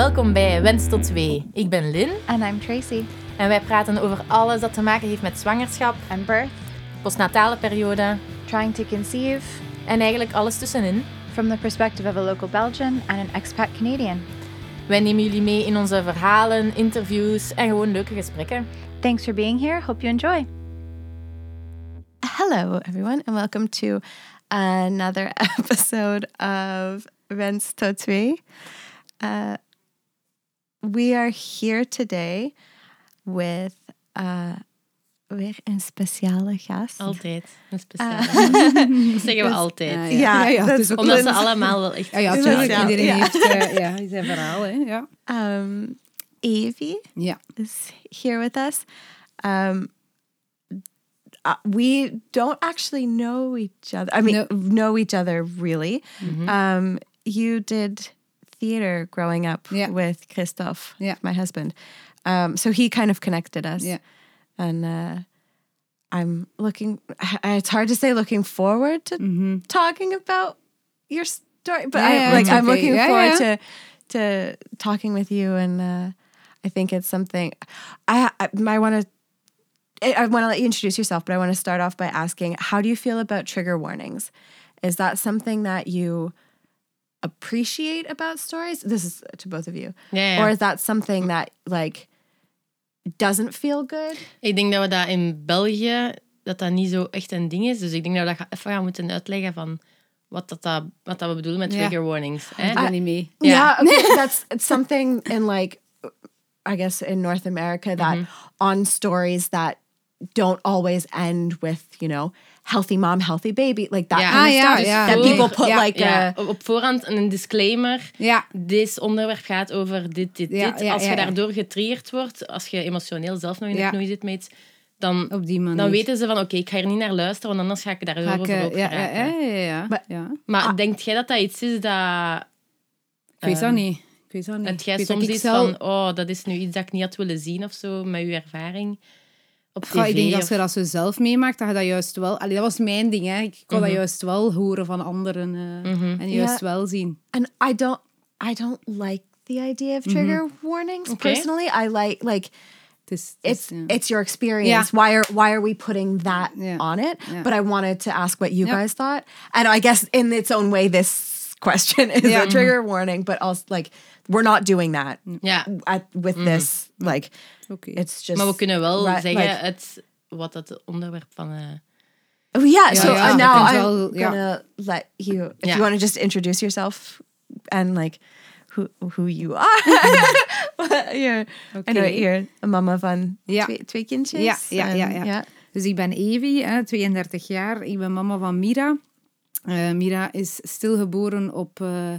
Welkom bij Wens tot 2. Ik ben Lynn And I'm Tracy. en wij praten over alles dat te maken heeft met zwangerschap, And birth, postnatale periode trying to conceive en eigenlijk alles tussenin. from the perspective of a local Belgian and an expat Canadian. Wij nemen jullie mee in onze verhalen, interviews en gewoon leuke gesprekken. Thanks for being here. Hope you enjoy. Hello, everyone, and welcome to another episode of Rens tot Twee. Uh, we are here today with uh, weer een speciale gast. Altijd. Een speciale. dat zeggen we altijd. Ah, Ja, ja, ja, dat het is ook Omdat ze Lynn- allemaal wel echt... Ja, ja, tuurlijk. Ja. Iedereen Ja. heeft eh, ja, zijn verhaal, hè. Ja. Um, Evie ja. is here with us. Um, uh, we don't actually know each other. I mean, No. know each other really. Mhm. Um, you did theater growing up Yeah. with Christophe, Yeah. my husband. Um, so he kind of connected us. Yeah. And uh, I'm looking, it's hard to say looking forward to Mhm. talking about your story, but Yeah, I, like, it's I'm looking forward to to talking with you. And uh, I think it's something I, I, I want to. I want to let you introduce yourself, but I want to start off by asking how do you feel about trigger warnings? Is that something that you appreciate about stories? This is to both of you. Yeah. ja. Or is that something that like doesn't feel good? Ik denk dat we dat in België, dat dat niet zo echt een ding is. Dus ik denk dat we dat ga- even gaan moeten uitleggen van wat, dat, dat, wat dat we bedoelen met Ja. trigger warnings. Hè? Ik ben niet mee. Yeah. Yeah, okay, that's it's something in like I guess in North America that mhm. on stories that don't always end with, you know, healthy mom, healthy baby, like that Ja. kind of Ah, stuff. That Voor- people put like a op voorhand een disclaimer. Ja. Dit onderwerp gaat over dit, dit, dit. ja, als je ja, ja. daardoor getriggerd wordt, als je emotioneel zelf nog in de Ja. knoei zit met dan, Op die manier. dan weten ze van oké, ik ga er niet naar luisteren, want anders ga ik Ga daarover ik, eh, op ja, ja, ja, ja, ja. Maar- ja. Maar denkt jij dat dat iets is dat... Ik weet dat Ehm, niet. Ik weet dat niet. Jij soms iets zelf- van, oh, dat is nu iets dat ik niet had willen zien of zo, met uw ervaring op tv? Goh, ik denk dat als je dat zo zelf meemaakt, dat je dat juist wel... Allee, dat was mijn ding, hè. Ik kon Mhm. dat juist wel horen van anderen. eh, Mhm. En juist Ja. wel zien. and I don't I don't like the idea of trigger warnings Okay. personally. I like like this, is, het is, it's ja. it's your experience. Yeah. Why are why are we putting that Yeah. on it? Yeah. But I wanted to ask what you Yep. guys thought. And I guess in its own way this question is Yeah. a trigger warning, but also like we're not doing that Ja, at, with this. Like Oké. it's just maar we kunnen wel Right, zeggen like- het, wat het onderwerp van... eh, Oh, yeah. So ja, uh, now I'm gonna let you, if you want to just introduce yourself and like who who you are. you're, I know Oké. you're a mama van twee, twee kindjes. Ja, ja, ja. Dus ik ben Evie, hè, 32 jaar. Ik ben mama van Mira. Eh, Mira is stilgeboren op eh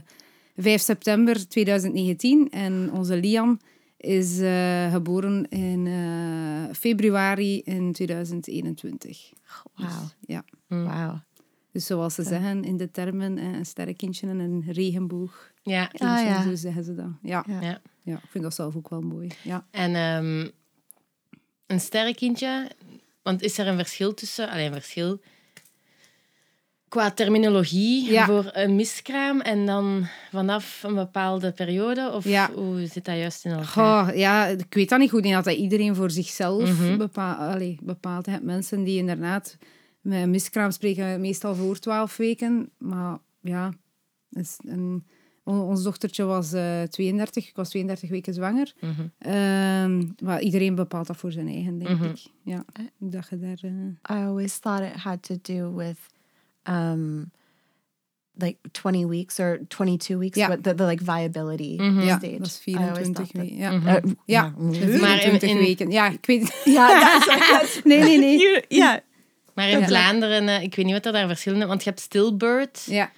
5 september 2019. En onze Liam is eh, geboren in eh, februari in 2021. Wow. Ja. Wow. Dus zoals ze zeggen in de termen, eh, een sterrenkindje en een regenboog. ja. Ah, ja. Zo zeggen ze dat. Ja. Ja. ja. ja, ik vind dat zelf ook wel mooi. Ja. En ehm, een sterrenkindje, want is er een verschil tussen... Alleen een verschil qua terminologie Ja. voor een miskraam en dan vanaf een bepaalde periode? Of Ja. hoe zit dat juist in elkaar? Goh, ja, ik weet dat niet goed. Ik denk dat dat iedereen voor zichzelf Mhm. bepaalt. Allee, mensen die inderdaad met een miskraam spreken meestal voor twaalf weken. Maar ja, is een, ons dochtertje was eh 32. Ik was 32 weken zwanger. Maar iedereen bepaalt dat voor zijn eigen, denk Mhm. ik. Ja, dat je daar... eh, I always thought it had to do with um like 20 weeks or 22 weeks, Yeah. but the, the like viability Mhm. ja, stage. dat is I always 24 thought that- weken. Ja, Mhm. Uh, ja Maar in- 24 in- weken. Ja, ik weet... Yeah, that's, that's Nee, nee, nee. you, yeah. Maar in Ja. Vlaanderen, eh, ik weet niet wat er daar verschillen want je hebt stillbirth. Ja,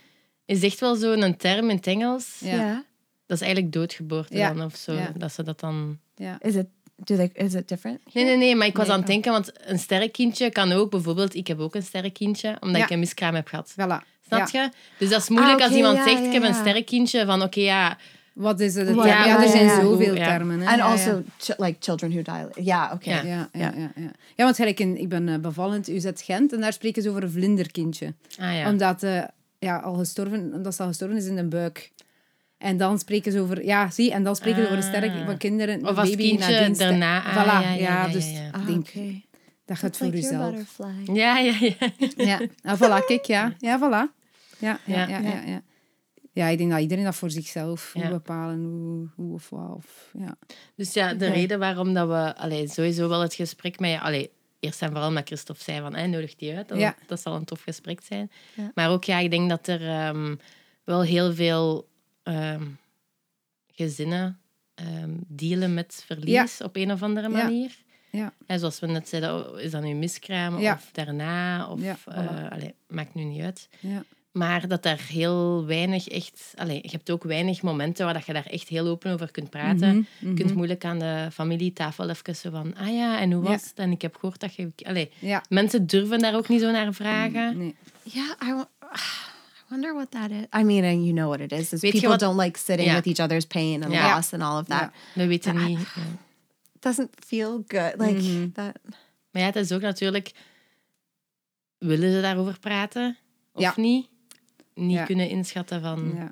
Is echt wel zo'n term in het Engels. Ja. yeah. Dat is eigenlijk doodgeboorte Ja. dan of zo. Ja. Dat ze dat dan... ja. Is it do they is it different? Nee, nee, nee, maar ik was Nee, aan het denken, want een sterrenkindje kan ook bijvoorbeeld... Ik heb ook een sterrenkindje, omdat Ja. ik een miskraam heb gehad. Voilà. Snap Ja. je? Dus dat is moeilijk Ah, als oké, iemand ja, zegt, ja, ik heb een sterrenkindje, van oké, ja... Wat is het? Ja, Ja, ja, er zijn zoveel Ja. termen. Hè? And Ja, ja. also ch- like children who die. Okay. Ja. Ja, ja, ja, ja. ja want gelijk in, ik ben eh, bevallen in UZ Gent en daar spreken ze over een vlinderkindje. Ah ja. Omdat eh, ja, al gestorven, omdat ze al gestorven is in de buik. En dan spreken ze over, ja, zie, en dan spreken ze over de sterk Ah. van kinderen. Of als baby kindje daarna. Ah, voilà, ja, ja, ja, ja, dus ja. Ah, ik denk, okay. dat gaat voor like jezelf. butterfly. Ja, ja, ja. Ja, ah, voilà, kijk, ja. Ja, voilà. Ja, ja, Ja. ja, ja. ja, ja. ik denk dat iedereen dat voor zichzelf Ja. moet bepalen, hoe, hoe of wat. Of, ja. Dus ja, de reden waarom dat we allee, sowieso wel het gesprek met je... Allee, eerst en vooral met Christophe zei van, hey, nodig die uit. Dat, Ja. dat zal een tof gesprek zijn. Ja. Maar ook, ja, ik denk dat er ehm, wel heel veel ehm, gezinnen ehm, dealen met verlies op een of andere Ja. manier. Ja. En zoals we net zeiden, oh, is dat nu miskramen Ja. of daarna? Of, Ja, eh, allee, maakt nu niet uit. Ja. Maar dat daar heel weinig echt... Allee, je hebt ook weinig momenten waar dat je daar echt heel open over kunt praten. Mhm, Je kunt mhm. moeilijk aan de familietafel even zo van... Ah ja, en hoe Ja. was het? En ik heb gehoord dat je... Allee, Ja. mensen durven daar ook niet zo naar vragen. Nee. Yeah, I, wa- I wonder what that is. I mean, and you know what it is. is people wat- don't like sitting Ja. with each other's pain and Ja. loss and all of that. Ja. We weten Ah. niet... ja. Doesn't feel good. Like Mhm. that. Maar ja, het is ook natuurlijk... Willen ze daarover praten? Of Ja. niet? Niet Ja. kunnen inschatten van...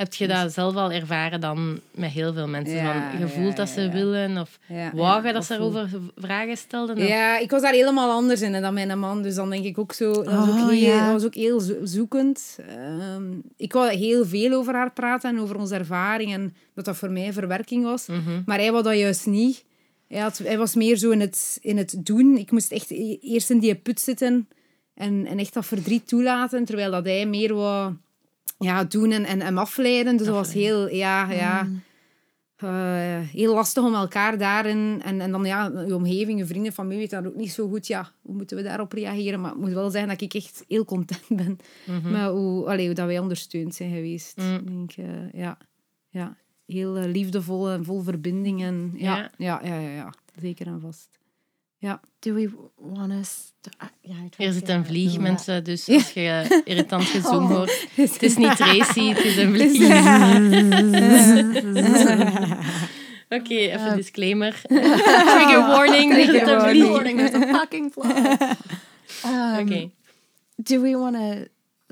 Heb je dat zelf al ervaren dan met heel veel mensen? Ja, van, je ja, voelt dat ze ja. willen? Of je dat ze erover vragen stelden? Of- Ja, ik was daar helemaal anders in hè, dan mijn man. Dus dan denk ik ook zo... Dat was ook Oh, heel, dat was ook heel zo- zoekend. Ehm, ik wou heel veel over haar praten en over onze ervaring. En dat dat voor mij verwerking was. Mhm. Maar hij wou dat juist niet. Hij, had, hij was meer zo in het, in het doen. Ik moest echt e- eerst in die put zitten en, en echt dat verdriet toelaten. Terwijl dat hij meer wou ja, doen en, en afleiden. Dus dat was heel... Ja, ja. eh, heel lastig om elkaar daarin... En, en dan ja, je omgeving, je vrienden, familie weet dat ook niet zo goed. Ja, hoe moeten we daarop reageren? Maar ik moet wel zeggen dat ik echt heel content ben met hoe, allee, hoe dat wij ondersteund zijn geweest. Mm. Ik denk, eh, ja, ja, heel eh, liefdevol en vol verbinding. En, ja, Ja. ja. Ja, ja, ja, zeker en vast. Ja. Do we want to? Uh, yeah, tried Hier to zit een vlieg, Yeah. mensen. Dus als je irritant gezoom Oh. hoort... Het is niet Tracy, het is een vlieg. Oké, even disclaimer. Trigger warning. er zit een vlieg. warning. There's a fucking fly. Um, Oké. Do we want to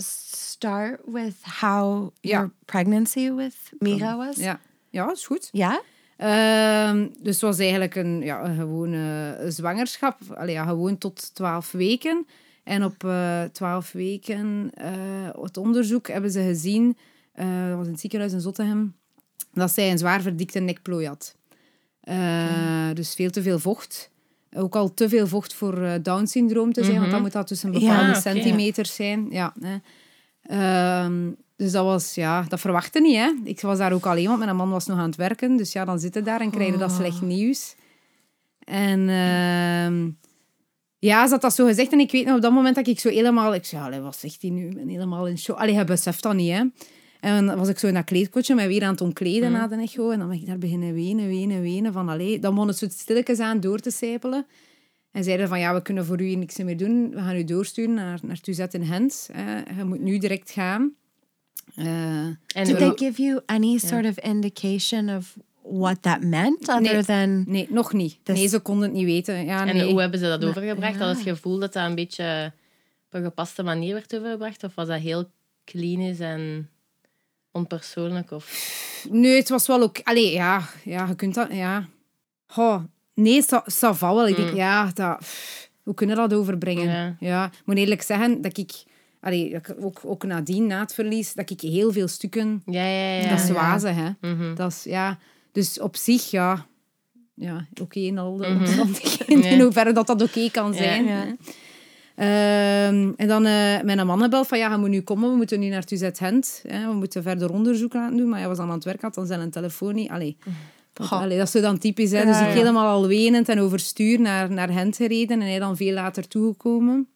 start with how Ja. your pregnancy with Mira was? Ja. ja, is goed. Yeah. Ehm, dus het was eigenlijk een, ja, een gewone zwangerschap. Allee, ja, gewoon tot 12 weken. En op eh 12 weken, eh, het onderzoek, hebben ze gezien, eh, dat was in het ziekenhuis in Zottegem, dat zij een zwaar verdikte nekplooi had. Eh, Dus veel te veel vocht. Ook al te veel vocht voor eh, Down-syndroom te zijn, want dan moet dat tussen Ja, bepaalde oké. centimeters zijn. Ja, hè. Ehm, dus dat was, ja, dat verwachtte niet. Hè. Ik was daar ook alleen, want mijn man was nog aan het werken. Dus ja, dan zitten daar en krijgen dat slecht nieuws. En ehm, ja, ze had dat zo gezegd. En ik weet nog op dat moment dat ik zo helemaal... Ik zei, allee, wat zegt hij nu? Ik ben helemaal in shock. Allee, je beseft dat niet, hè. En dan was ik zo in dat kleedkotje mij weer aan het onkleden na de echo. En dan ben ik daar beginnen wenen, wenen, wenen. Van, allee, dan begon het zo stilletjes aan door te sijpelen. En zeiden van, ja, we kunnen voor u niks meer doen. We gaan u doorsturen naar, naar Tuzet in Hens. Hè. Je moet nu direct gaan. Eh, En Did they give you any sort of indication of what that meant other Nee. than nee, nog niet. Nee, ze konden het niet weten. Ja, En nee. hoe hebben ze dat overgebracht? Had het gevoel dat dat een beetje op een gepaste manier werd overgebracht? Of was dat heel klinisch en onpersoonlijk? Of... Nee, het was wel ook... Allee, ja, ja, je kunt dat... Ja. Goh, nee, ça, ça va wel. Ik denk, ja, dat, hoe kunnen we dat overbrengen? Ja. Ik moet eerlijk zeggen dat ik... Allee, ook, ook nadien, na het verlies, dat ik heel veel stukken... Ja, ja, ja. dat is wazen, hè. Mhm. Dat is, ja... Dus op zich, ja... Ja, oké in al de omstandigheden. In hoeverre dat dat oké kan zijn. Ja. hè. Ehm, en dan uh, mijn man gebeld van ja, je moet nu komen, we moeten nu naar Tuzet Gent. Hè, we moeten verder onderzoek laten doen. Maar hij was aan het werk, had dan zijn telefoon niet. Allee, dat, allee, dat is zo dan typisch. Hè. dus ik helemaal al wenend en overstuur naar, naar Gent gereden. En hij dan veel later toegekomen.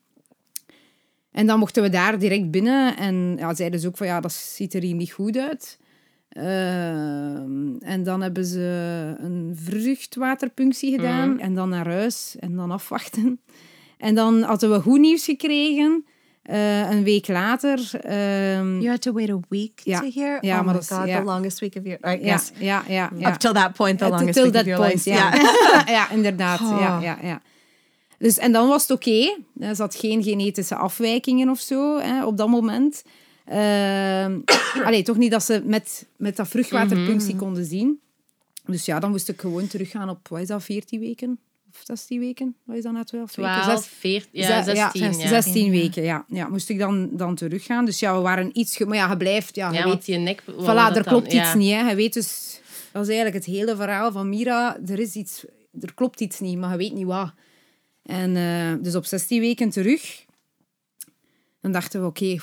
En dan mochten we daar direct binnen. En ja, zeiden ze ook van ja, dat ziet er hier niet goed uit. Ehm, en dan hebben ze een vruchtwaterpunctie gedaan. En dan naar huis en dan afwachten. En dan hadden we goed nieuws gekregen. Eh, een week later. ehm, you had to wait a week to hear? Ja, oh my dat god, the longest week of your ja, yes. ja, ja, ja. Up till that point, the Uh, longest week that of your point, life. ja. Inderdaad. Ja, Oh. ja, ja. Dus, en dan was het oké. Er zat geen genetische afwijkingen of zo hè, op dat moment. Ehm allee, toch niet dat ze met, met dat vruchtwaterpunctie konden zien. Dus ja, dan moest ik gewoon teruggaan op, wat is dat, 14 weken? Of 16 weken? Wat is dat net 12 weken? 12, Zes- 14, ja, Zes- 16. Ja, 16 weken, ja. ja. Moest ik dan, dan teruggaan. Dus ja, we waren iets... Maar ja, je blijft... Ja, je Ja, weet, die nek... voilà, dat er klopt Ja. iets niet. Hè. Je weet dus... Dat is eigenlijk het hele verhaal van Mira. Er is iets... Er klopt iets niet, maar je weet niet wat. En eh, dus op 16 weken terug... Dan dachten we, oké,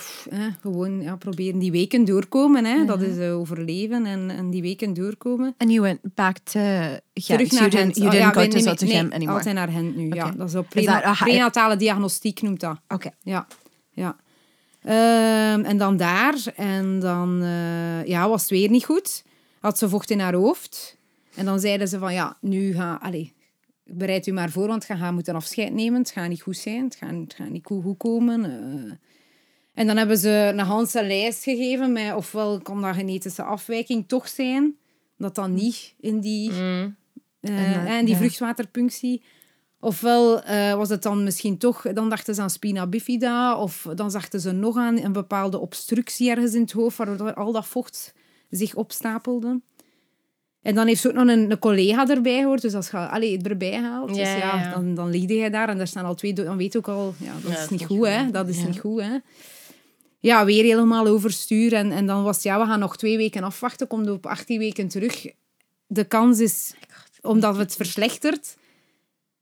gewoon ja, proberen die weken doorkomen. Hè. Dat is eh, overleven en, en die weken doorkomen. And you went back to Ghent. Terug naar Gent. Oh, didn't ja, go to Zottegem anymore. altijd naar Gent nu, ja. Oké. Dat is op prena- ah, prenatale diagnostiek noemt dat. Okay. Ja, ja. Ehm, en dan daar. En dan eh, ja, was het weer niet goed. Had ze vocht in haar hoofd. En dan zeiden ze van, ja, nu ga... Allez, bereid u maar voor, want je gaat moeten afscheid nemen. Het gaat niet goed zijn. Het gaat, het gaat niet goed goed komen. Eh. En dan hebben ze een Hanse lijst gegeven met ofwel kan dat genetische afwijking toch zijn, dat dan niet in die, Mm. eh, En in die ja. vruchtwaterpunctie. Ofwel eh, was het dan misschien toch, dan dachten ze aan spina bifida, of dan dachten ze nog aan een bepaalde obstructie ergens in het hoofd, waardoor al dat vocht zich opstapelde. En dan heeft ze ook nog een, een collega erbij gehoord, dus als je allee, het erbij haalt, dus Ja, dan, dan lig je daar en daar staan al twee, dan weet je ook al, ja, dat Ja, is niet goed, hè. Dat is niet goed, hè. Ja, weer helemaal overstuur. En, en dan was het, ja, we gaan nog twee weken afwachten, komt op 18 weken terug. De kans is, omdat het verslechtert,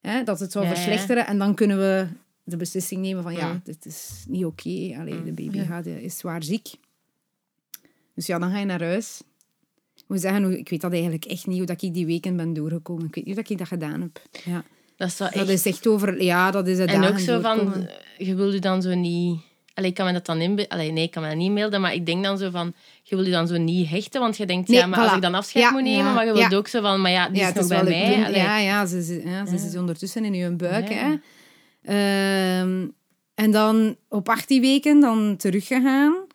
hè, dat het zou Ja, ja. verslechteren. En dan kunnen we de beslissing nemen van, ja, Mm. dit is niet oké. Allee, De baby gaat, eh, is zwaar ziek. Dus ja, dan ga je naar huis. Ik moet zeggen, ik weet dat eigenlijk echt niet hoe dat ik die weken ben doorgekomen. Ik weet niet hoe dat ik dat gedaan heb. Ja. Dat is Dat echt... is echt over... Ja, dat is het En ook zo van, doorkomen. je wil je dan zo niet... Allee, kan me dat dan inbeelden. Allee, nee, ik kan me dat niet inbeelden, maar ik denk dan zo van, je wil je dan zo niet hechten, want je denkt, Nee, ja, maar als ik dan afscheid Ja, moet nemen, ja, maar je wilt ja. ook zo van, maar ja, die ja, is nog is bij mij. Ja, ja, ze, ze, ja, ze is ondertussen in uw buik. Ja. Hè. Ehm, en dan op 18 weken dan teruggegaan.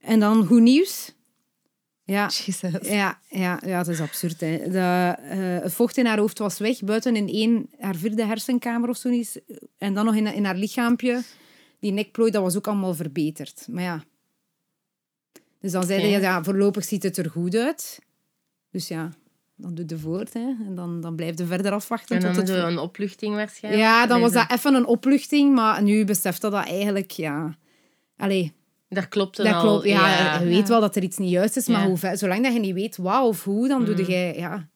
En dan goed nieuws. Ja, Jesus. ja, ja, ja, het is absurd. Hè. De, eh, het vocht in haar hoofd was weg, buiten in één, haar vierde hersenkamer of zoiets. En dan nog in, in haar lichaampje. Die nekplooi, dat was ook allemaal verbeterd. Maar ja. Dus dan zeiden Oké. je, ja, voorlopig ziet het er goed uit. Dus ja, dan doe je voort. Hè. En dan, dan blijf je verder afwachten. En tot dan het zo een opluchting waarschijnlijk. ja, dan was dat even een opluchting, maar nu beseft dat dat eigenlijk, ja... Allee, Dat klopt dan dat al. klopt. Ja, je weet wel dat er iets niet juist is, maar hoe zolang dat je niet weet wat of hoe, dan doe je, ja...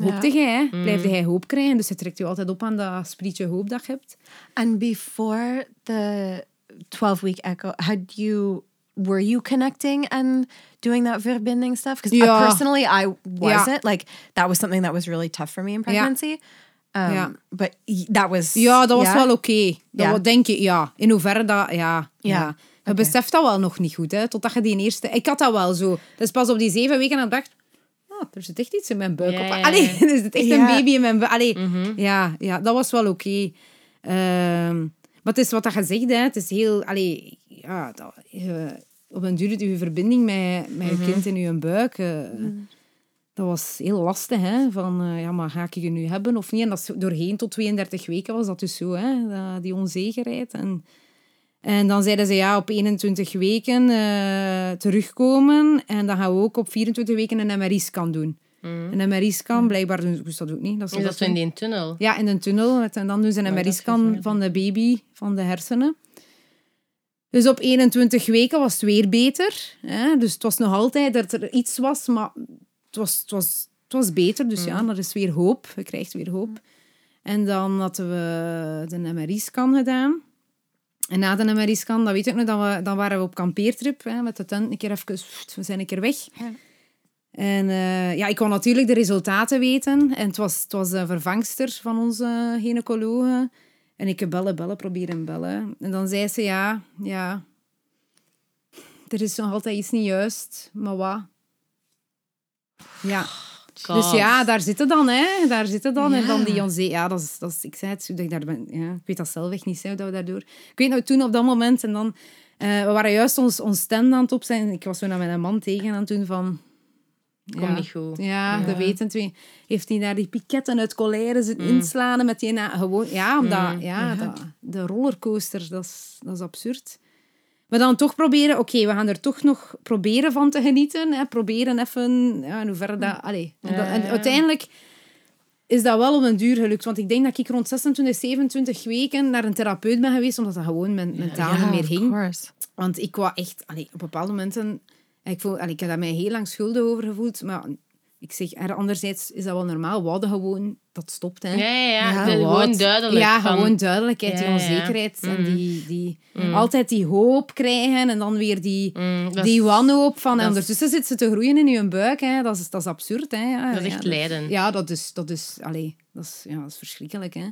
Hoopte jij, hè? Blijf jij hoop krijgen. Dus je trekt je altijd op aan dat sprietje hoop dat je hebt. And before the 12 week echo, had you were you connecting and doing that verbinding stuff? Because Ja. personally, I wasn't. Like that was something that was really tough for me in pregnancy. Um, Ja. But that was Ja, dat was yeah? wel oké. Dat Ja. wa- denk je, ja. In hoeverre dat, ja. ja. Je beseft dat wel nog niet goed, hè. Totdat je die eerste... Ik had dat wel zo. Dus pas op die zeven weken dat ik dacht... Oh, er zit echt iets in mijn buik. Ja, op. Allee, er zit echt een baby in mijn buik. Allee, Mhm. ja, ja, dat was wel oké. Ehm, maar het is wat dat je zegt, hè. Het is heel... Allee, ja, dat, je- op een duur je verbinding met, met je kind in je buik... eh, Dat was heel lastig, hè. Van, eh, ja, maar ga ik je nu hebben of niet? En dat doorheen tot 32 weken was dat dus zo, hè. die onzekerheid. En, en dan zeiden ze, ja, op 21 weken eh, terugkomen. En dan gaan we ook op 24 weken een MRI-scan doen. Een MRI-scan, blijkbaar doen ze dat ook niet. Dat Is dat in die tunnel? Ja, in een tunnel. En dan doen ze een MRI-scan van de baby, van de hersenen. Dus op 21 weken was het weer beter. Hè? Dus het was nog altijd dat er iets was, maar het was, het was, het was beter. Dus ja, er is weer hoop. Je krijgt weer hoop. En dan hadden we de MRI-scan gedaan. En na de MRI-scan, dat weet ik nog, dan, we, dan waren we op kampeertrip hè, met de tent. Een keer even, we zijn een keer weg. Ja. En eh, ja, ik kon natuurlijk de resultaten weten. En het was, het was de vervangster van onze gynaecologe. En ik heb bellen, bellen, proberen bellen. En dan zei ze, ja, ja... Er is nog altijd iets niet juist, maar wat? Ja. Dus ja, daar zitten dan, hè. Daar zitten dan. En dan die onze... Ja, dat is, dat is... Ik zei het, dat ik daar ben... Ja, ik weet dat zelf echt niet, hè, dat we daardoor... Ik weet nou, toen op dat moment... En dan... eh, we waren juist ons, ons stand aan het op zijn. Ik was zo naar mijn man tegen aan toen van... Komt niet goed. Ja, Ja. dat weten we. Heeft hij daar die piketten uit colère zitten inslaan met die na, gewoon... Ja, omdat... Ja, dat, de rollercoaster, dat is, dat is absurd. Maar dan toch proberen, oké, we gaan er toch nog proberen van te genieten. Hè, proberen even, ja, in hoeverre dat... Allee. En, dat- en Ja. uiteindelijk is dat wel op een duur gelukt. Want ik denk dat ik rond 26, 27 weken naar een therapeut ben geweest, omdat dat gewoon men- mentaal niet meer ging. course. Want ik was echt, allee, op bepaalde momenten, ik, voel, allee, ik heb daar mij heel lang schuldig over gevoeld, maar ik zeg, er, anderzijds is dat wel normaal. We hadden gewoon, dat stopt. Hè. Ja, ja, ja. Ja, De- Wat? gewoon duidelijk. Ja, van- gewoon duidelijkheid, Ja, die onzekerheid. En Mm. die, die altijd die hoop krijgen en dan weer die, Mm, die wanhoop van... En is- ondertussen zit ze te groeien in je buik. Hè. Dat, is, dat is absurd. Hè. Ja, Dat is echt ja, lijden. Ja, dat is, dat is, allee, dat is, ja, dat is verschrikkelijk. Hè.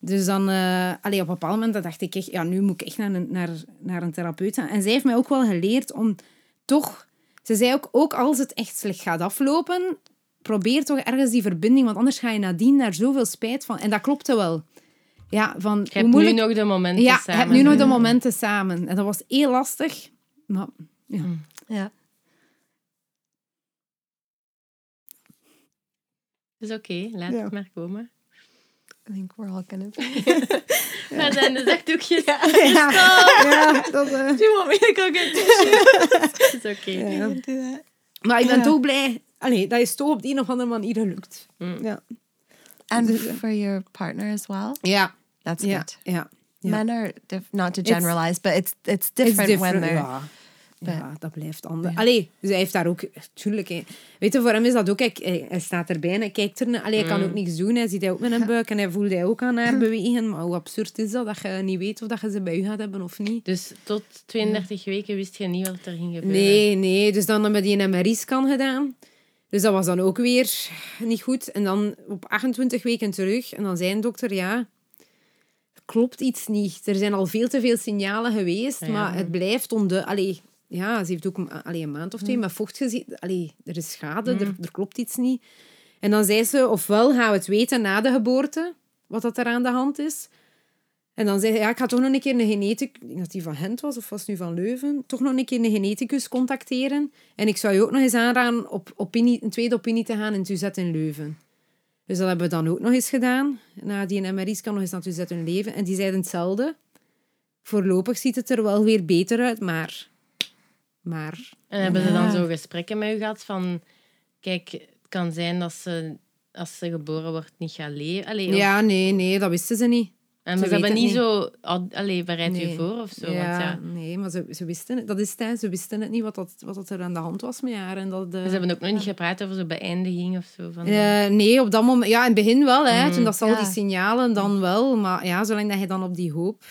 Dus dan, eh allee, op een bepaald moment dacht ik echt, ja, nu moet ik echt naar een, naar, naar een therapeut gaan. En zij heeft mij ook wel geleerd om toch... Ze zei ook, ook als het echt slecht gaat aflopen, probeer toch ergens die verbinding, want anders ga je nadien daar zoveel spijt van. En dat klopte wel. Ja, van Je hebt moeilijk... nu nog de momenten ja, samen. je hebt nu nog de momenten samen. En dat was heel lastig. Maar ja. Ja. Het is oké, laat Ja. het maar komen. I think we're all gonna be. Waar zijn de zakdoekjes? Ja, ja, dat, eh. Do you want me to go get tissues? Het is oké. Ja. do that. Maar ik ben Ja. toch blij allee, dat is toch op de een of andere manier gelukt. Mm. Ja. And for your partner as well. Ja. That's Ja. good. ja. Ja. Men are diff- not to It's- generalize, but it's it's It's different, when they're. Ja. Ja, dat blijft anders. Allee, dus hij heeft daar ook... Tuurlijk, hè. Weet je, voor hem is dat ook... Hij, hij- staat erbij en hij kijkt er... naar- Allee, hij kan ook niks doen. Hij ziet hij ook met een buik en hij voelt hij ook aan haar bewegen. Maar hoe absurd is dat, dat je niet weet of dat je ze bij je gaat hebben of niet? Dus tot 32 weken wist je niet wat er ging gebeuren. Nee, nee. Dus dan hebben die een MRI-scan gedaan. Dus dat was dan ook weer niet goed. En dan op 28 weken terug. En dan zei een dokter, ja... er Klopt iets niet. Er zijn al veel te veel signalen geweest, Ja. maar het blijft onde... Allee, ja, ze heeft ook een, allee, een maand of twee met vocht gezien. Allee, er is schade, er, er klopt iets niet. En dan zei ze, ofwel gaan we het weten na de geboorte, wat dat er aan de hand is. En dan zei hij, ja, ik ga toch nog een keer een geneticus... Ik denk dat die van Gent was, of was nu van Leuven? Toch nog een keer een geneticus contacteren. En ik zou je ook nog eens aanraden op opinie, een tweede opinie te gaan in UZ in Leuven. Dus dat hebben we dan ook nog eens gedaan. Na die MRI's kan nog eens naar UZ in Leuven. En die zeiden hetzelfde. Voorlopig ziet het er wel weer beter uit, maar... Maar... En hebben ze dan zo gesprekken met u gehad van... Kijk, het kan zijn dat ze, als ze geboren wordt, niet gaat leven. Allee, Ja, nee, nee, dat wisten ze niet. En ze ze hebben niet zo... Allee, bereid je Nee. voor of zo. ja, Want ja, nee, maar ze, ze wisten het. Dat is het, hè. Ze wisten het niet wat, dat, wat dat er aan de hand was met haar. En dat, eh, ze hebben ook nog niet gepraat over zo'n beëindiging of zo. Van, Eh, nee, op dat moment... Ja, in het begin wel, hè. Toen dat ze al die signalen, dan wel. Maar ja, zolang dat je dan op die hoop...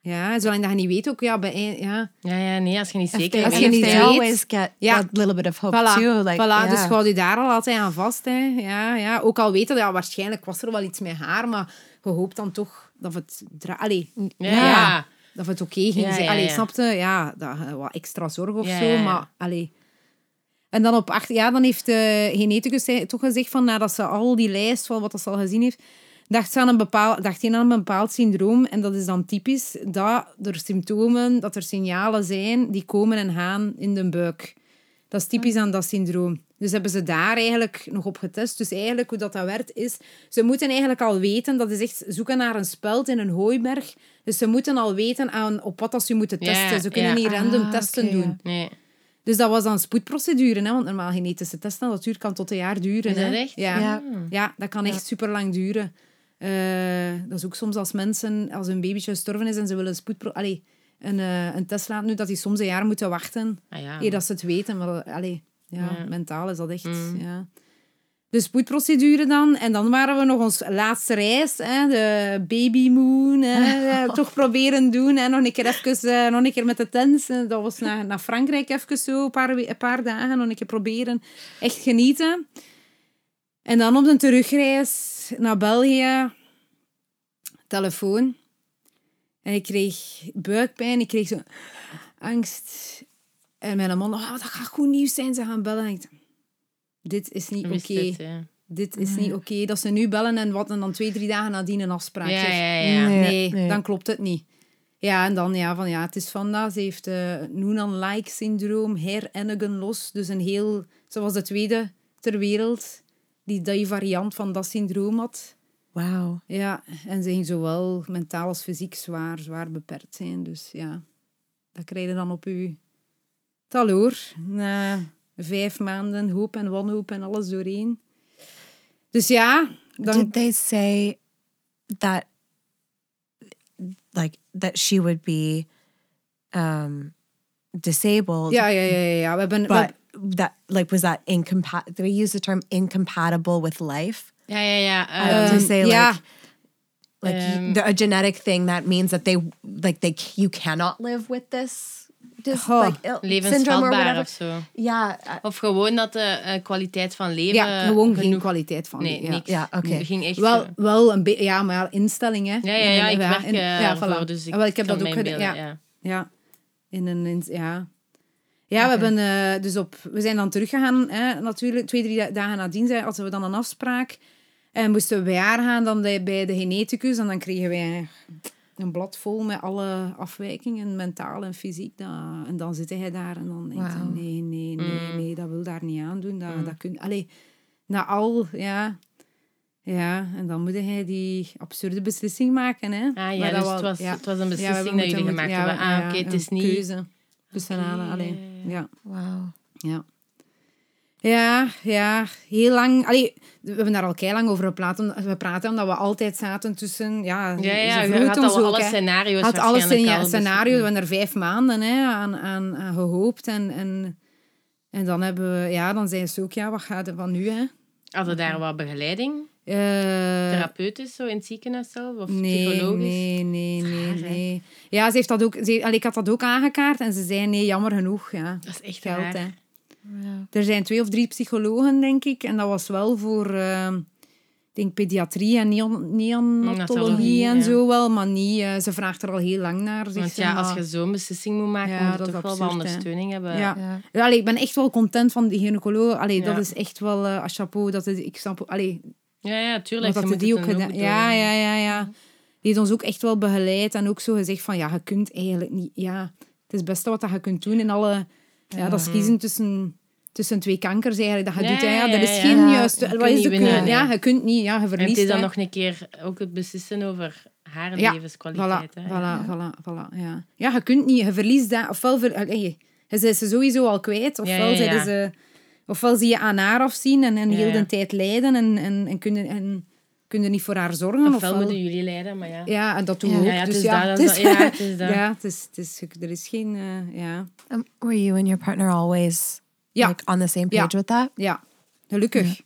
Ja, zolang dat je niet weet ook, ja, bij, ja. ja, ja, nee, als je niet zeker als Als je niet weet- always get Ja. that little bit of hope Voilà, too. Like, voilà yeah. dus houd je daar al altijd aan vast. Hè. Ja, ja. Ook al weten, ja, waarschijnlijk was er wel iets met haar, maar je hoopt dan toch dat het... Allee, Ja, Ja. ja. dat het oké ging Ja, zijn. ja, Allee, ja. snapte? Ja, dat, je wat extra zorg of Ja, zo, ja, ja. maar... Allee. En dan op acht jaar, dan heeft de geneticus zei- toch gezegd van, nadat ze al die lijst van wat dat ze al gezien heeft, dacht ze aan een bepaald, dacht hij aan een bepaald syndroom. En dat is dan typisch dat er symptomen, dat er signalen zijn die komen en gaan in de buik. Dat is typisch aan dat syndroom. Dus hebben ze daar eigenlijk nog op getest. Dus eigenlijk hoe dat, dat werkt is... Ze moeten eigenlijk al weten... Dat is echt zoeken naar een speld in een hooiberg. Dus ze moeten al weten aan, op wat dat ze moeten Ja, testen. ze kunnen ja. niet random Ah, testen doen. Nee. Dus dat was dan spoedprocedure. Hè? Want normaal genetische testen, dat duurt, kan tot een jaar duren. Is dat hè. echt? Ja. Ja. Ja. dat kan echt super lang duren. Eh, dat is ook soms als mensen, als een babytje gestorven is en ze willen een, spoedpro allee, een, eh, een test laten doen, dat die soms een jaar moeten wachten Ah, ja. eer dat ze het weten. Maar allee, ja, Ja. mentaal is dat echt... Mm. Ja. De spoedprocedure dan. En dan waren we nog ons laatste reis, hè, de babymoon, hè, eh, toch proberen doen. Hè, nog, een keer even, eh, nog een keer met de tents. eh, Dat was naar, naar Frankrijk even zo, een paar, een paar dagen. Nog een keer proberen. Echt genieten. En dan op de terugreis naar België, telefoon. En ik kreeg buikpijn, ik kreeg zo angst. En mijn man, oh, dat gaat goed nieuws zijn, ze gaan bellen. En ik dacht, dit is niet oké. ja. Dit is niet oké. Dat ze nu bellen en wat en dan twee, drie dagen nadien een afspraak. Ja, Zeg, ja, ja. Nee. Nee, dan klopt het niet. Ja, en dan ja, van ja, het is vandaag. Ze heeft eh Noonan-like syndroom, Hair los. Dus een heel, ze was de tweede ter wereld die die variant van dat syndroom had. Wow. Ja, en ze ging zowel mentaal als fysiek zwaar, zwaar beperkt zijn. Dus ja, dat krijg je dan op je taloor. Na vijf maanden hoop en wanhoop en alles doorheen. Dus ja, dan... Did they say that, like, that she would be um, disabled? Ja, ja, ja, ja, ja. We hebben... we- But that, like, was that incompatible? They use the term incompatible with life Ja, ja, ja. Uh, ehm, to say, ja. like, like y- Um, the, a genetic thing that means that they, like, they you cannot live with this, this Oh, like, levensvatbaar of zo. Yeah, uh, Of gewoon dat de eh, kwaliteit van leven... ja, gewoon geen genoeg- kwaliteit van Nee, leven, ja. niks. Ja, oké. Het ging echt Wel, wel een beetje, ja, maar ja, instelling, hè. Ja, ja, ja, ik werk in- eh, ja, ervoor, voilà. dus ik wel, ik heb dat ook gedaan, ja. Ja, in een, in- ja. Ja, we hebben eh, dus op, we zijn dan teruggegaan, hè, natuurlijk, twee, drie da- dagen nadien hadden we dan een afspraak. En moesten we bij haar gaan, dan bij de geneticus, en dan kregen wij een blad vol met alle afwijkingen, mentaal en fysiek. Dat, en dan zit hij daar en dan denkt hij, Wauw. nee, nee, nee, Mm. nee, dat wil daar niet aan doen. Dat, dat kun, allee, na al, ja... Ja, en dan moet hij die absurde beslissing maken, hè. Ah Maar ja, dat dus wel- het was, ja. het was een Ja, beslissing moeten- dat jullie gemaakt ja, hebben. Ah, ja, oké, het een is niet... keuze tussen Oké, allen. Allee, ja, ja, ja. Ja. Ja, heel lang. Allee, we hebben daar al kei lang over gepraat. om- We praten omdat we altijd zaten tussen. Ja, Ja, ja, je had al alle hè. scenario's had alles in waarschijnlijk ja, al scenario. We hebben er vijf maanden hè, aan, aan, aan gehoopt. En, en, en dan hebben we, ja, dan zei ze ook, ja, wat gaat er van nu? Hè? Hadden daar wat begeleiding? Eh, Therapeutisch zo in het ziekenhuis zelf? Of Nee, psychologisch? nee, nee, nee, Raar, nee. Ja, ze heeft dat ook, ze, allee, ik had dat ook aangekaart en ze zei nee, jammer genoeg. Ja. Dat is echt Geld, raar. hè. Er zijn twee of drie psychologen, denk ik. En dat was wel voor, eh, ik denk, pediatrie en neon- neonatologie Natologie, en ja. zo wel. Maar niet, eh, ze vraagt er al heel lang naar. zegt Want ja, als je zo'n beslissing moet maken, Ja, moet je toch wel wat ondersteuning hebben. Ja. Ja. Ja, allee, ik ben echt wel content van die gynaecoloog. Allee, Ja. Dat is echt wel uh, chapeau. Dat ik snap, allee, ja, ja, tuurlijk. dat moet die ook gedaan. Ja, ja, ja, ja. Die heeft ons ook echt wel begeleid en ook zo gezegd van ja, je kunt eigenlijk niet. Ja, het is het beste wat dat je kunt doen in alle. Ja, dat is kiezen tussen, tussen twee kankers eigenlijk dat je Ja, doet. Ja, ja, er is ja, geen ja. juiste. Je wat is niet de nee. Ja, je kunt niet. Ja, je En het verliest. is dan hè. nog een keer ook het beslissen over haar Ja, levenskwaliteit. Voilà, hè. voilà, voilà, voilà, ja. ja, je kunt niet, je verliest dat. Ofwel, ver, allee, je zijn ze sowieso al kwijt, ofwel, ja, ja. Ze, ofwel zie je aan haar afzien en, en Ja, heel ja. de tijd lijden en, en, en kunnen en kunnen niet voor haar zorgen. Ofwel moeten jullie leiden, maar ja. Ja, en dat doen Ja. we ook. Ja, ja, het dus is ja, het is. Ja, het is dat. ja, het is, het is, er is geen... eh, ja. Um, were you and your partner always Ja. like on the same Ja. page with that? ja, gelukkig.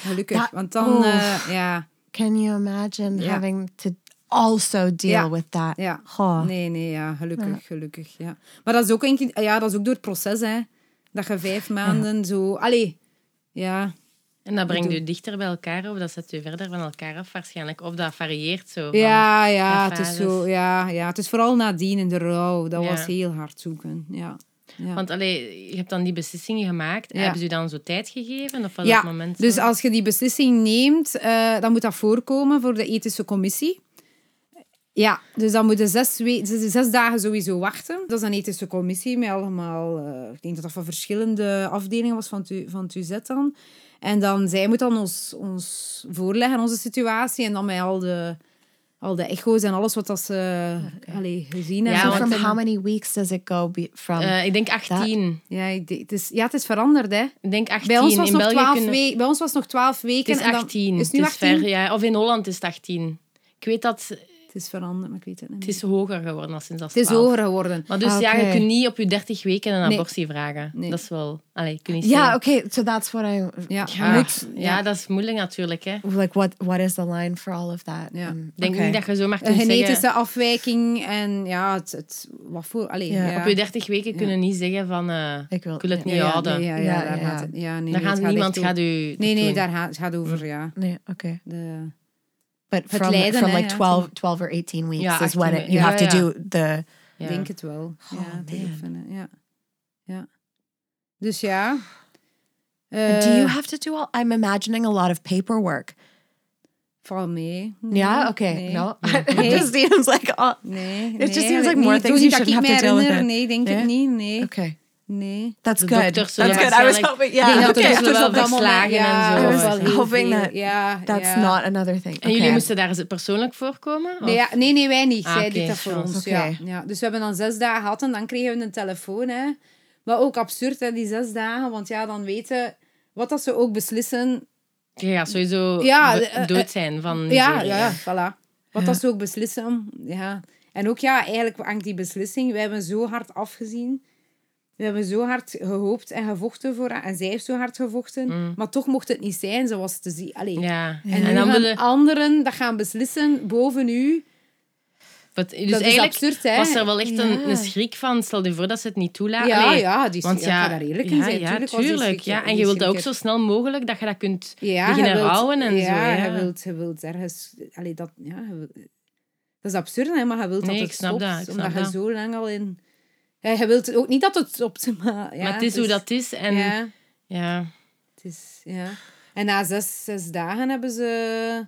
Gelukkig, want dan... oh. eh, ja, Can you imagine Ja. having to also deal Ja. with that? ja. Oh. Nee, nee, ja, gelukkig, gelukkig, ja. Maar dat is ook, een, ja, dat is ook door het proces, hè. Dat je vijf maanden zo... Allee, ja... En dat brengt u dichter bij elkaar of dat zet u verder van elkaar af waarschijnlijk. Of dat varieert zo. Ja, ja, het is zo, ja, ja, het is vooral nadien in de rouw. Dat Ja. was heel hard zoeken, ja. Ja. Want allee, je hebt dan die beslissingen gemaakt. Ja. Hebben ze dan zo tijd gegeven? Of was ja, dat moment zo? dus als je die beslissing neemt, eh, dan moet dat voorkomen voor de ethische commissie. Ja, dus dan moet je zes, we- zes, zes dagen sowieso wachten. Dat is een ethische commissie met allemaal... eh, ik denk dat dat van verschillende afdelingen was van het, U- van het UZ dan. En dan, zij moet dan ons, ons voorleggen, onze situatie. En dan met al de, al de echo's en alles wat dat ze allee, gezien Ja, hebben. So want from how many weeks does it go be from? Eh, ik denk 18. Ja, ik denk- het is, ja, het is veranderd, hè. Ik denk 18. Bij ons was in nog België 12 kunnen- weken. Bij ons was nog 12 weken. Het is en dan- 18. Is nu Het 18? ver, ja. Of in Holland is het 18. Ik weet dat Het is veranderd, maar ik weet het niet. het is hoger geworden dan sinds dat Het is 12. hoger geworden. Maar dus ja, Oké. je kunt niet op je 30 weken een Nee. abortie vragen. Nee. Dat is wel... Allee, je kunt niet zeggen- okay. So that's what I Ja, Ja, ja, dat is moeilijk natuurlijk. Hè. Ik like. What what is the line for all of that? Ja. Um, denk okay. niet dat je zomaar Een kunt genetische zeggen... afwijking en ja, het, het, wat voor... Allee, Ja. ja. Op je 30 weken kunnen niet zeggen van... eh, Ik wil- ik wil het ja. niet ja, ja, houden. ja, ja, Ja, daar ja, gaat ja. Ja, niemand gaat u... Nee, nee, daar gaat, het over, ja. Nee, okay. De, But Het from from like ja, 12, 12 or 18 weeks Ja, is when 18 it, you ja, have to ja. do the Ja. Ik denk het wel. Oh, ja, man. oefenen, ja. ja. Dus ja. do you have to do all I'm imagining a lot of paperwork. Val mee. Yeah, okay. Nee. No. Nee. it just seems like oh, Nee, just seems like nee, more niet things you shouldn't have to deal with it. Nee, denk Nee? ik niet. Nee. okay. Nee. That's De good. dokters zullen That's good. I was hoping, yeah. dat okay. er zullen wel verslagen ja, en zo. I was hoping that Ja, That's ja. not another thing. En jullie Okay. moesten daar persoonlijk voorkomen? Nee, ja, nee, nee, wij niet. Ah, Zij deed dat voor ons. Ja. Ja. Dus we hebben dan zes dagen gehad en dan kregen we een telefoon. Hè. Maar ook absurd, hè, die zes dagen. Want ja, dan weten wat dat ze ook beslissen. Gaat sowieso Ja, eh, eh, dood zijn van Ja, ja, ja, voilà. Wat dat ze ook beslissen. Ja. En ook ja, eigenlijk hangt die beslissing. Wij hebben zo hard afgezien. We hebben zo hard gehoopt en gevochten voor haar. En zij heeft zo hard gevochten. Maar toch mocht het niet zijn zoals te zien. Allee. Mm. Ja. En, En, dan gaan anderen dat gaan beslissen boven u. Dus dat is eigenlijk absurd, hè? was er wel echt Ja. een, een schrik van. Stel je voor dat ze het niet toelaten. Ja, Allee, ja, die, Want ja, daar eerlijk in ja, zijn. ja, Tuurlijk was die tuurlijk. schrik- Ja. En je wilt dat ook zo snel mogelijk dat je dat kunt beginnen rouwen en ja, zo. Ja. Je wilt, je wilt ergens... Allee, dat, ja, wilt- dat is absurd, hè, maar je wilt Nee, dat het stopt. dat, omdat je dat. zo lang al in... Ja, je wilt ook niet dat het stopt, maar... Ja, maar het is hoe dat is. En ja. Ja, het is... Ja. En na zes, zes dagen hebben ze...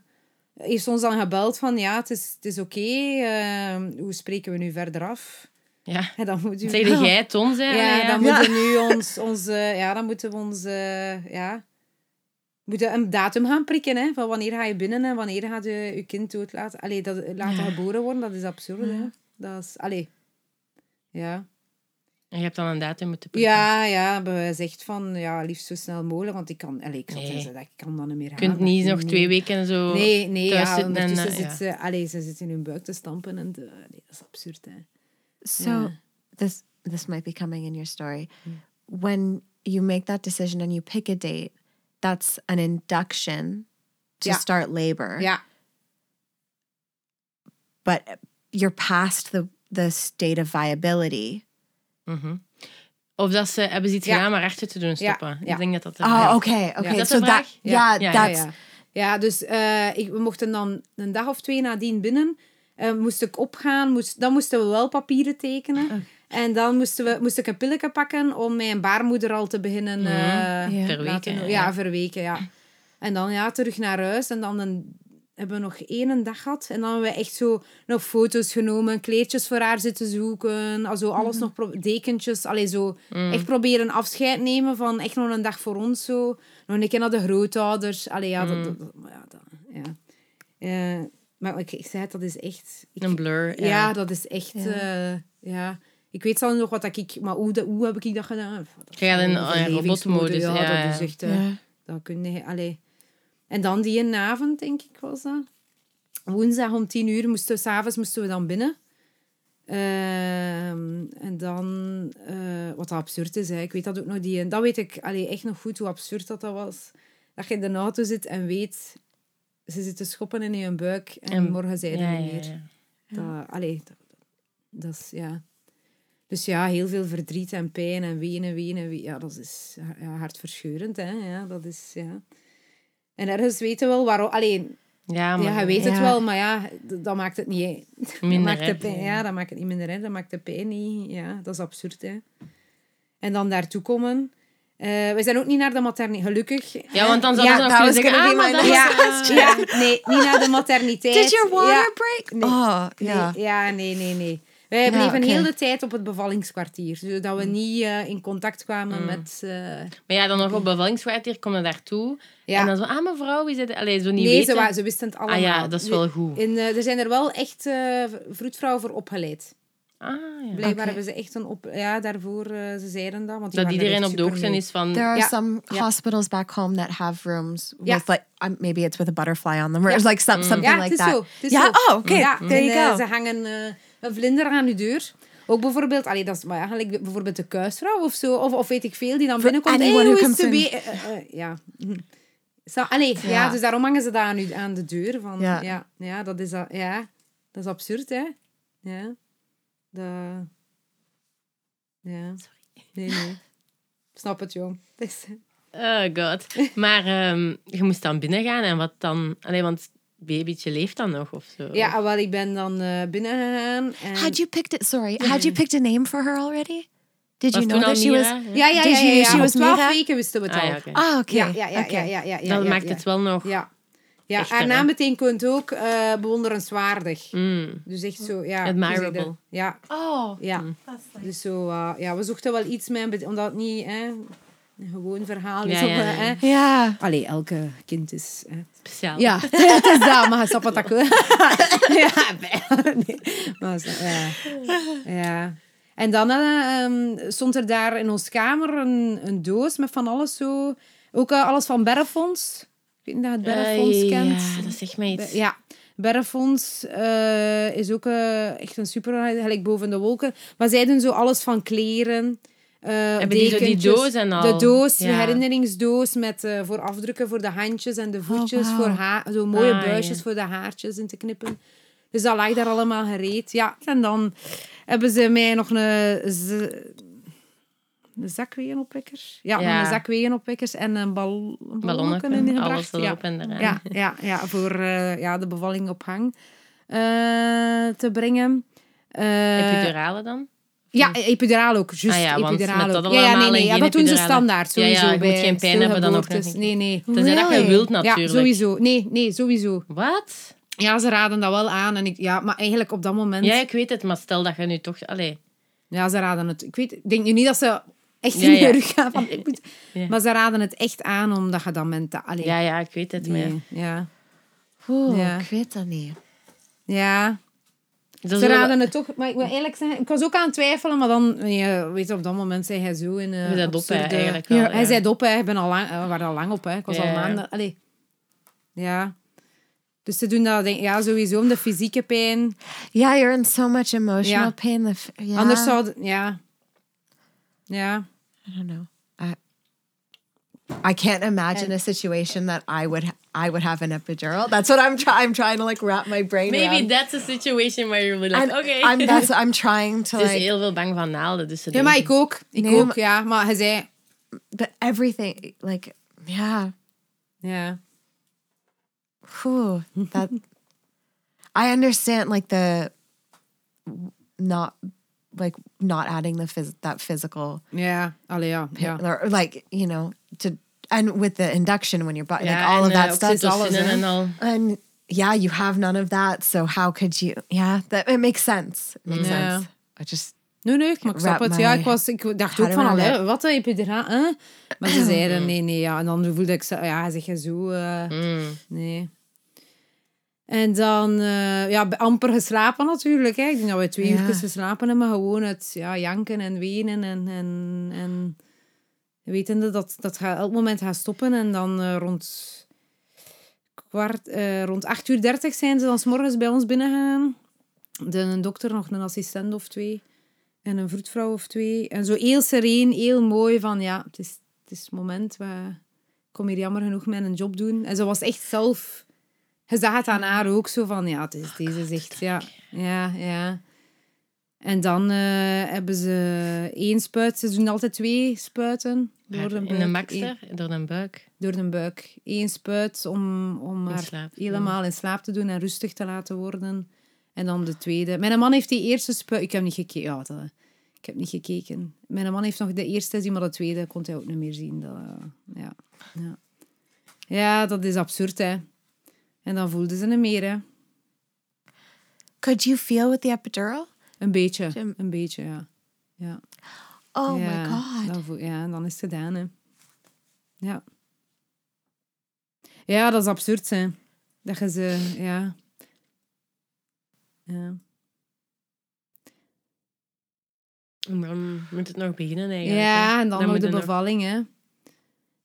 Heeft ze ons dan gebeld van, ja, het is, het is oké. eh, hoe spreken we nu verder af? ja. En dan moet u... Zeg jij het ons, hè? Ja, dan Ja. moeten we nu ons, onze, ja, dan moeten we ons, eh, ja, moeten een datum gaan prikken, hè, van wanneer ga je binnen en wanneer gaat je je kind dood laten, allee, dat, laten Ja. geboren worden, dat is absurd, hè. Dat is, allee, ja. En je hebt dan een datum moeten prikken. Ja, ja, hebben we gezegd van, ja, liefst zo snel mogelijk, want ik kan, allee, ik, zat Nee. dat ik kan dan niet meer Je kunt niet nog twee weken zo... Nee, nee, thuis ja, zitten en, ondertussen eh, zit ze, allee, ze zit in hun buik te stampen en te, nee, dat is absurd, hè. So this this might be coming in your story. When you make that decision and you pick a date, that's an induction to Yeah. start labor. Ja, But you're past the the state of viability. Mhm. Of dat ze hebben ze iets Ja. gedaan maar achter te doen stoppen. ja. Ik denk dat dat de vraag is. okay, okay. Is dat vraag? Ja, ja, that's ja, dus eh, ik, we mochten dan een dag of twee nadien binnen. Eh, moest ik opgaan, moest, dan moesten we wel papieren tekenen. En dan moesten we, moest ik een pilletje pakken om mijn baarmoeder al te beginnen Mhm. eh, Ja. Verweken, laten- ja, verweken, ja. En dan ja, terug naar huis. En dan een, hebben we nog één dag gehad. En dan hebben we echt zo nog foto's genomen, kleedjes voor haar zitten zoeken. Also alles nog, pro- dekentjes. Allee, zo echt proberen afscheid nemen van echt nog een dag voor ons zo. Nog een keer naar de grootouders. Allee, ja, dat, dat, dat- maar ja, dat, ja. Eh, maar ik, ik zei het, dat is echt... Ik, Een blur. ja. Ja. dat is echt... Ja. ja. Ik weet zelf nog wat ik... Maar hoe, dat- hoe heb ik dat gedaan? Dat Je gaat in, een ja, overlevingsmode, robotmodus, Ja, ja, dat is ja. echt... eh, Ja. dat kun je... Allee. En dan die een avond, denk ik, was dat. Woensdag om tien uur moesten we... S'avonds moesten we dan binnen. Ehm, en dan... eh, wat absurd is, hè. ik weet dat ook nog. Die, dat weet ik allee, echt nog goed, hoe absurd dat, dat was. Dat je in de auto zit en weet... Ze zitten schoppen in je buik en, En- morgen zijn ze Ja, er ja, niet meer. ja. Dat, allee, dat, dat is, ja. Dus ja, heel veel verdriet en pijn en wenen, wenen, wenen. Ja, dat is ja, hartverscheurend, hè. Ja, dat is, ja. En ergens weten we wel waarom... Alleen, Ja, maar ja, je weet het ja. wel, maar ja, dat maakt het niet... dat minder, maakt de hè. pijn, ja, dat maakt het niet minder, hè. Dat maakt de pijn niet... Ja, dat is absurd, hè. En dan daartoe komen... Eh, we zijn ook niet naar de materniteit, gelukkig. Ja, want dan zouden Ja, ze nog that kunnen was zeggen, ah, maar dat is, eh, Ja, ja, nee, niet naar de materniteit. Did your water Ja. break? Nee. Oh, Nee, yeah. ja, nee, nee, nee. Wij Ja, bleven oké. heel de tijd op het bevallingskwartier. Zodat we niet eh, in contact kwamen met... eh, Maar ja, dan nog op bevallingskwartier kom je daartoe. Ja. En dan zo, ah mevrouw, wie zit Allee, zo niet nee, weten. ze, wa- ze wisten het allemaal. Ah ja, dat is wel goed. In, eh, er zijn er wel echt eh vroedvrouwen voor opgeleid. Ah, ja. Blijkbaar Oké. hebben ze echt een op... Ja, daarvoor, eh, ze zeiden dat. Want die Dat er iedereen op de hoogte is van... There are Ja, some ja. hospitals back home that have rooms Ja. with like um, maybe it's with a butterfly on them or Ja. it's like some, something Ja, like that. zo. Het is ja, zo. oh, okay. Ja, There en, you go. ze hangen eh, een vlinder aan je deur. Ook bijvoorbeeld, allee, dat is maar eigenlijk bijvoorbeeld de kuisvrouw of zo, of, of weet ik veel, die dan binnenkomt. Hey, anyone hoe is de eh, ja. Zo, allee, ja. Ja. dus daarom hangen ze dat aan, u- aan de deur. Van, ja. Ja. Ja, dat is, ja, dat is absurd, hè? Ja. Dat... Ja. Nee, nee. Snap het, jong. Oh god. Maar ehm, je moest dan binnen gaan en wat dan... Allee, want babytje leeft dan nog of zo. Ja, wel, ik ben dan eh binnen gegaan. En... Had you picked it? Sorry, had you picked a name for her already? Did you Was know that she was? Ja, ja, ja. Did ja, she was 12 Mira? weken wisten we het Ah, al. ja, oké. Ja, ja, ja, ja, ja, Dat maakt het wel nog... Ja. Ja, Echter, hè? naam betekent ook eh, bewonderenswaardig. Mm. Dus echt zo, ja. Admirable. je dat? Ja, Oh, ja. Dus zo, eh, ja, we zochten wel iets bet- omdat het niet hè, een gewoon verhaal is. Ja, ja, ja. hè. ja. Allee, elke kind is... Hè. Speciaal. Ja, het is dat, maar je snapt wat ik wil. ja, nee. Maar zo, ja. ja. En dan eh, ehm, stond er daar in onze kamer een, een doos met van alles zo. Ook eh, alles van Berrefonds. Ik weet niet of je het Berrefonds kent. Ja, dat zegt mij iets. Ja, Berrefonds eh, is ook echt een super, gelijk boven de wolken. Maar zij doen zo alles van kleren. Eh Hebben die doos en al? De doos, de Ja. herinneringsdoos met eh, voor afdrukken voor de handjes en de voetjes. wauw. voor haar, zo mooie Ah, buisjes ja. voor de haartjes in te knippen. Dus dat lag daar allemaal gereed. Ja, en dan hebben ze mij nog een, een zakwegenopwekker. Ja, Ja. een zakwegenopwekkers en een, bal, ballonnetje ingebracht. alles Ja. en. Ja, ja, ja voor eh, ja, de bevalling op hang te brengen. Eh, Epidurale dan? Ja, epiduraal ook. Juist, Ah ja, want epiduraal met ook. dat Ja, ja, nee, allemaal nee, ja, dat doen ze standaard, Ja, ja, sowieso. je moet bij geen pijn hebben dan ook Nee, nee. Tenzij dat je wilt Ja, natuurlijk. sowieso. Nee, nee, sowieso. Wat? Ja, ze raden dat wel aan. En ik, ja, maar eigenlijk op dat moment... Ja, ik weet het, maar stel dat je nu toch... Allee, Ja, ze raden het. Ik, weet, ik denk nu niet dat ze echt Ja, in ja. de rug gaan. Van, ik moet, Ja. Maar ze raden het echt aan, omdat je dan mentaal... Allee, ja, ja, ik weet het, maar... nee, ja. Oeh, Ja. ik weet dat niet. Ja, Dat ze raden het toch... Maar ik moet eerlijk zeggen, ik was ook aan het twijfelen, maar dan... Je weet je, op dat moment zei hij zo in... eh, Je bent op, eigenlijk Ja, hij ja. zei op, hè. Ik ben al lang, eh, we waren al lang op, hè. Ik was Ja, al ja. maanden... Allee. Ja. Dus ze doen dat denk, ja, sowieso om de fysieke pijn. Yeah, you're in so much emotional Ja. pain. The f- yeah. Anders zou... Ja. Ja. I don't know. I, I can't imagine a situation that I would I would have an epidural. That's what I'm trying. I'm trying to like wrap my brain Maybe around. that's a situation where you're like, And okay. I'm that's I'm trying to Ze is like, heel veel bang van naalden, dus ze Ja, maar denken- ik ook. Ik Nee, ook, maar- ja. Maar hij zei... but everything like yeah. Ja. Whew, that I understand like the not like not adding the phys- that physical Ja. Allee, ja. ja. or like you know to and with the induction when you're bu- like Ja, all en, of that stuff oxytocine alles, hè. en al. and yeah you have none of that so how could you yeah that it makes sense it makes Yeah. sense I just Nee, nee, maar ik snap het. Ja, ik, was, ik dacht ook van, allee, wat een epiduraal, hè? Maar ze zeiden, nee, nee, ja. En dan voelde ik, zo, ja, zeg je zo, eh, Mm. nee. En dan, eh, ja, amper geslapen natuurlijk, hè. Ik denk dat we twee Ja. uur geslapen hebben, gewoon het ja, janken en wenen en, en, en wetende dat dat gaat elk moment gaat stoppen. En dan eh, rond, kwart, eh, rond 8 uur 30 zijn ze dan 's morgens bij ons binnengegaan. De, een dokter, nog een assistent of twee. En een vroedvrouw of twee. En zo heel sereen, heel mooi van, ja, het is het, is het moment. We, ik kom hier jammer genoeg mijn job doen. En ze was echt zelf... Je zag het aan haar ook zo van, ja, het is deze zegt, ja, ja, ja. En dan eh, hebben ze één spuit. Ze doen altijd twee spuiten. Door de In buik. de Eén- maxter, door de buik. door de buik. Eén spuit om, om In haar slaap te helemaal in slaap te doen en rustig te laten worden. En dan de tweede. Mijn man heeft die eerste spuit... Ik heb niet gekeken. Ja, dat- ik heb niet gekeken. Mijn man heeft nog de eerste gezien, maar de tweede kon hij ook niet meer zien. Dat, eh, ja. Ja. ja, dat is absurd, hè. En dan voelden ze hem meer, hè. could you feel with the epidural Een beetje. Jim. Een beetje, ja. Ja. oh ja, my god Dan voel, ja, dan is het gedaan, hè. Ja. Ja, dat is absurd, hè. Dat je ze... Ja. Ja. En dan moet het nog beginnen eigenlijk. Ja, en dan, nog moet de nog- bevalling, hè.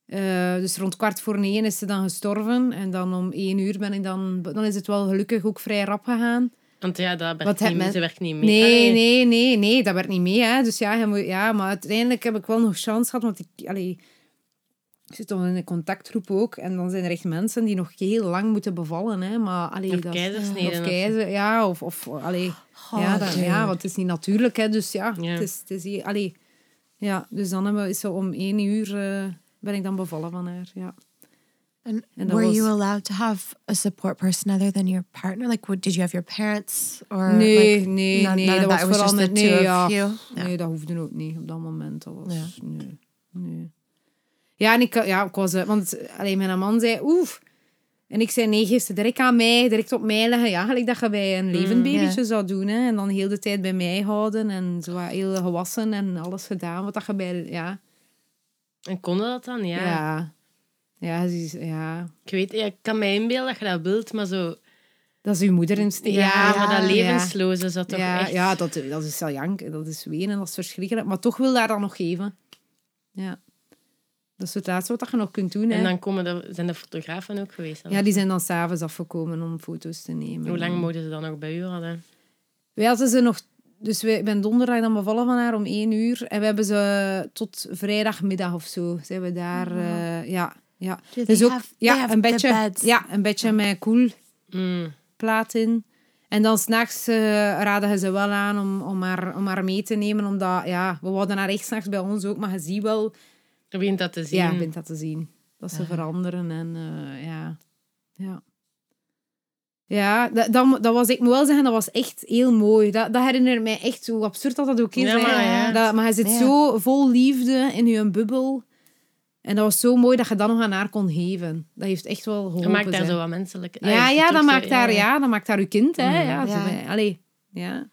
Eh, dus rond kwart voor negen is ze dan gestorven. En dan om één uur ben ik dan... Dan is het wel gelukkig ook vrij rap gegaan. Want ja, dat werkt niet, men- ze werkt niet mee. Nee, Allee. nee, nee, nee, dat werd niet mee. Hè. Dus ja, moet, ja, maar uiteindelijk heb ik wel nog chance gehad. Want ik, allee, ik zit dan in een contactgroep ook. En dan zijn er echt mensen die nog heel lang moeten bevallen. Hè. Maar, allee, Of dat, keizersnede Of keizer, ja. Of, of allee, ja, dat, ja, want het is niet natuurlijk. Hè. Dus ja, Ja. Het is, het is allee, ja, dus dan hebben we, is ze om één uur eh, ben ik dan bevallen van haar. Ja. And and that were was- you allowed to have a support person other than your partner like what, did you have your parents or Nee, like, nee, none- nee, none of dat was was vooral just the met- two nee, ja. Ja. Nee, dat hoefde ook niet op dat moment. Dat was, Ja. nee, nee. Ja, en ik, ja, ik was... eh, Want alleen mijn man zei, oef, En ik zei, nee, geef ze direct aan mij, direct op mij leggen. Ja, gelijk dat je bij een levend babytje zou doen. Hè. En dan heel de tijd bij mij houden. En zo wat heel gewassen en alles gedaan. Wat dat je bij... Ja. En konden dat dan? Ja. Ja. Ja, ze is- ja. Ik weet, ja, ik kan mij inbeelden dat je dat wilt, maar zo... Dat is uw moeder in steek. Ja, maar dat ja. levensloze is dat toch ja, echt... Ja, dat, dat is al jank. Dat is wenen, dat is verschrikkelijk. Maar toch wil daar dan nog geven. Ja. Dat is het laatste wat je nog kunt doen. Hè. En dan komen de, zijn de fotografen ook geweest. dan? Ja, die zijn dan s'avonds afgekomen om foto's te nemen. Hoe lang mogen ze dan nog bij u hadden? Wij hadden ze nog... Dus wij, ik ben donderdag dan bevallen van haar om één uur. En we hebben ze tot vrijdagmiddag of zo. Zijn we daar... eh, ja, ja. Do Dus ook have- ja, een beds? ja, een bedje met koelplaat Mm. in. En dan s'nachts uh, raden ze wel aan om, om, haar, om haar mee te nemen. Omdat, ja, we wouden haar echt s'nachts bij ons ook. Maar je ziet wel... Je begint dat te zien. Ja, je bent dat te zien. Dat ze veranderen en eh, ja. Ja. Ja, dat, dat, dat was, ik moet wel zeggen, dat was echt heel mooi. Dat, dat herinnert mij echt hoe absurd dat, dat ook is. Ja, maar ja. Dat, maar je zit Ja. zo vol liefde in je bubbel. En dat was zo mooi dat je dat nog aan haar kon geven. Dat heeft echt wel geholpen. Je maakt daar zo wat menselijk... Ja, ja, toch dat zo- maakt haar, ja, dat maakt haar uw kind, hè. Ja, Ja. Zo, allee, ja.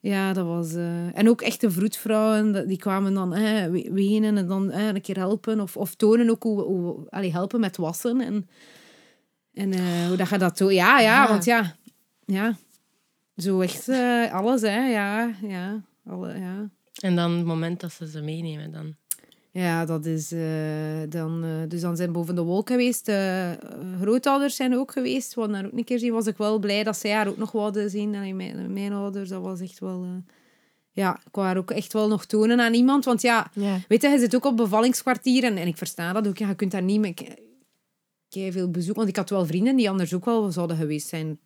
Ja, dat was... eh, En ook echte vroedvrouwen, dat- die kwamen dan hè, we- wenen en dan een keer helpen. Of, of tonen ook hoe... hoe allee, helpen met wassen. En, en eh, hoe dat je dat doet. Ja, ja, Ja. want ja... Ja. Zo echt eh, alles, hè. Ja, ja. Alle, ja. En dan het moment dat ze ze meenemen dan. Ja, dat is eh, dan... eh, dus dan zijn boven de wolk geweest. Eh, grootouders zijn ook geweest. Want daar ook een keer zien was ik wel blij dat zij haar ook nog wilden zien. En mijn, mijn ouders, dat was echt wel... ja, ik wou haar ook echt wel nog tonen aan iemand. Want ja, Ja. weet je, je zit ook op bevallingskwartier. En, en ik versta dat ook. Ja, je kunt daar niet met kei veel bezoek. Want ik had wel vrienden die anders ook wel zouden geweest zijn.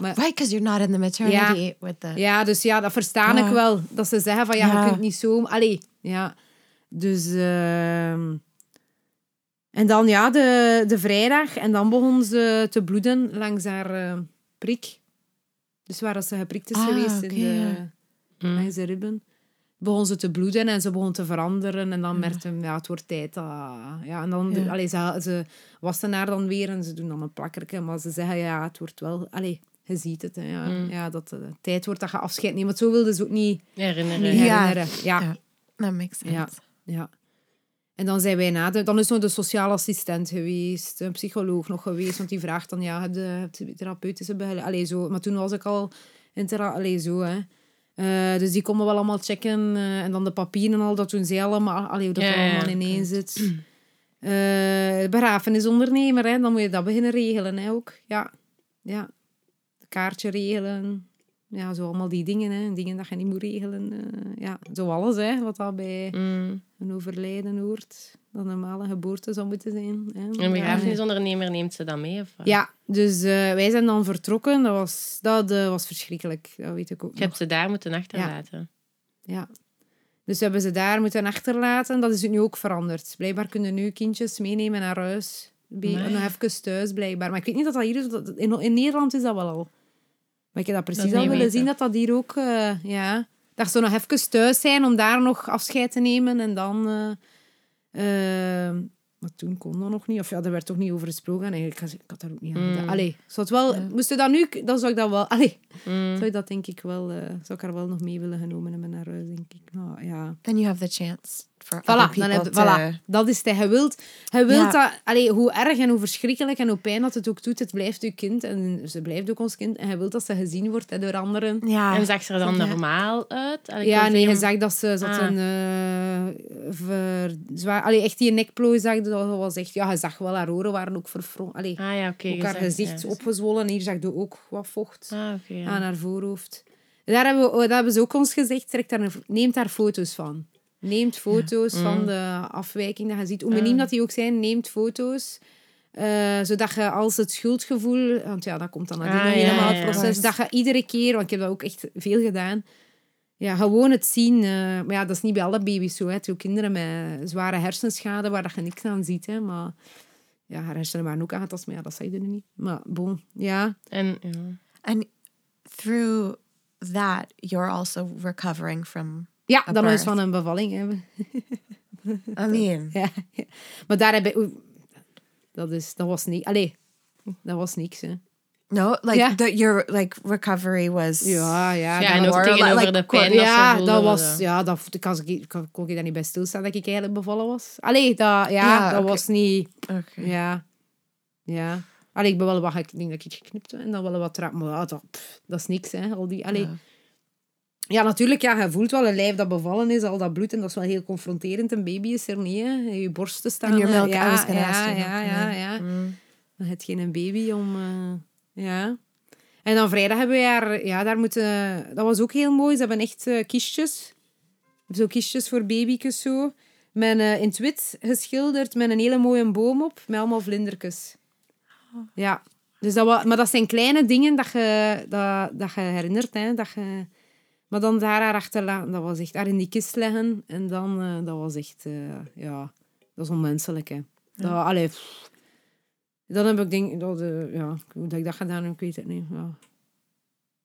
Maar, Right, because you're not in the maternity with the... ja, dus ja, dat versta Ja. ik wel. Dat ze zeggen van, ja, Ja. je kunt niet zo... Allee, ja. Dus... ehm, En dan, ja, de, de vrijdag. En dan begon ze te bloeden langs haar eh, prik. Dus waar dat ze geprikt is Ah, geweest in de, ja. Mm. langs de ribben. Begon ze te bloeden en ze begon te veranderen. En dan merkte hem, ja, het wordt tijd. dat- ja, en dan, Ja. allee, ze, ze wassen haar dan weer en ze doen dan een plakkerke. Maar ze zeggen, ja, het wordt wel... Allee, je ziet het, hè, ja, Mm. ja, dat het tijd wordt dat je afscheid neemt. Want zo wilde ze ook niet, Herinneren. niet Ja. herinneren. Ja. Ja. That makes sense. Ja. En dan zijn wij na de... Dan is nog de sociale assistent geweest, een psycholoog nog geweest, want die vraagt dan, ja, heb je, therapeutische begeleiding? Allee, zo. Maar toen was ik al in thera... Allee, zo, hè. Eh, dus die komen wel allemaal checken. eh, en dan de papieren en al, dat doen zij allemaal. Allee, hoe dat Ja, er allemaal ja. ineen zit. Eh begrafenisondernemer, hè. Dan moet je dat beginnen regelen, hè, ook. Ja. Ja. Kaartje regelen. Ja, zo allemaal die dingen, hè. Dingen dat je niet moet regelen. ja, zo alles, hè. Wat dat bij Mm. Een overlijden hoort. Dat normaal een geboorte zou moeten zijn. Hè. Een Ja. begrafenisondernemer neemt ze dan mee? Of? Ja, dus eh, wij zijn dan vertrokken. Dat was, dat, eh, was verschrikkelijk. Dat weet ik ook Je hebt nog. ze daar moeten achterlaten. Ja. Dus we hebben ze daar moeten achterlaten. Dat is nu ook veranderd. Blijkbaar kunnen nu kindjes meenemen naar huis. Bij, nog even thuis, blijkbaar. Maar ik weet niet dat dat hier is. In, in Nederland is dat wel al. Maar ik heb dat precies Dat al willen weten. zien, dat dat hier ook... eh, ja, dat ze nog even thuis zijn om daar nog afscheid te nemen. En dan... eh, eh, maar toen kon dat nog niet. Of ja, daar werd toch niet over gesproken. En eigenlijk, ik had daar ook niet aan Mm. gedaan. Allee, zou het wel... Moest je dat nu... Dan zou ik dat wel... Allee, Mm. zou ik dat denk ik wel... eh, zou ik haar wel nog mee willen genomen hebben naar huis, denk ik. Nou, ja. Then you have the chance Voilà, dan heb, dat is het. Je wilt, je wilt Ja. dat... Allee, hoe erg en hoe verschrikkelijk en hoe pijn dat het ook doet, het blijft je kind. En ze blijft ook ons kind. En je wilt dat ze gezien wordt hè, door anderen. Ja. En zag ze er dan Ja. normaal uit? Allee, Ja, nee, je zag dat ze, had Ah. een eh, ver, zwaar... Allee, echt die nekplooi zag, dat was echt... Ja, je zag wel, haar oren waren ook verfronst. Allee, Ah ja, oké. ook haar zag- gezicht ja. opgezwollen. Hier zag je ook wat vocht Ah, aan haar voorhoofd. Daar hebben, we, daar hebben ze ook ons gezegd, trek daar neemt daar foto's van. Neemt foto's van Mm. de afwijking dat je ziet. Hoe miniem dat die ook zijn, neemt foto's. Eh, zodat je als het schuldgevoel... Want ja, dat komt dan nadien Ah, ja, helemaal het ja. proces. Dat je iedere keer... Want ik heb dat ook echt veel gedaan. Ja, gewoon het zien. eh, maar ja, dat is niet bij alle baby's zo. Hè. Het zijn ook kinderen met zware hersenschade waar dat je niks aan ziet. Hè. Maar ja, haar hersenen waren ook aangetast. Maar ja, dat zei je nu niet. Maar bon, ja. En, ja. And through that, you're also recovering from... Ja, dan is van een bevalling hebben. Mean... Ja, ja. Maar daar heb ik... Dat, is, dat was niet... Allee, Dat was niks, hè. No, like the, your like recovery was. Ja, ja. Ja, dat en ook tegenover like de pijn ja, dat was, ja, dat ik kan, ik kan, kon ik daar niet bij stilstaan dat ik eigenlijk bevallen was. Allee, dat, ja, Ja, dat was niet, Okay. ja, ja. Allee, ik ben wel wat, ik denk dat ik iets geknipt heb en dan wel wat traag, maar ja, dat, pff, dat is niks, hè. Al die, allee. Ja. Ja. natuurlijk, ja, je voelt wel een lijf dat bevallen is, al dat bloed, en dat is wel heel confronterend. Een baby is er niet, hè. Je borsten staan. Hè. milk, I ja, was gonna ja, ja, ja, ja. Mm. Dan heb je geen baby om... eh, ja. En dan vrijdag hebben we haar... Ja, daar moeten... Dat was ook heel mooi. Ze hebben echt eh, kistjes. Zo kistjes voor baby's zo. Met, eh, in het wit geschilderd, met een hele mooie boom op. Met allemaal vlindertjes. Ja. Dus dat wa- maar dat zijn kleine dingen dat je, dat, dat je herinnert. Hè, dat je, maar dan daar haar achterlaten, dat was echt... Haar in die kist leggen. En dan... eh, dat was echt... eh, ja, dat is onmenselijk, hè. Dat, allee, pff. Dan heb ik denk dat, eh, ja, hoe dat ik dat gedaan heb, ik weet het niet. Ja,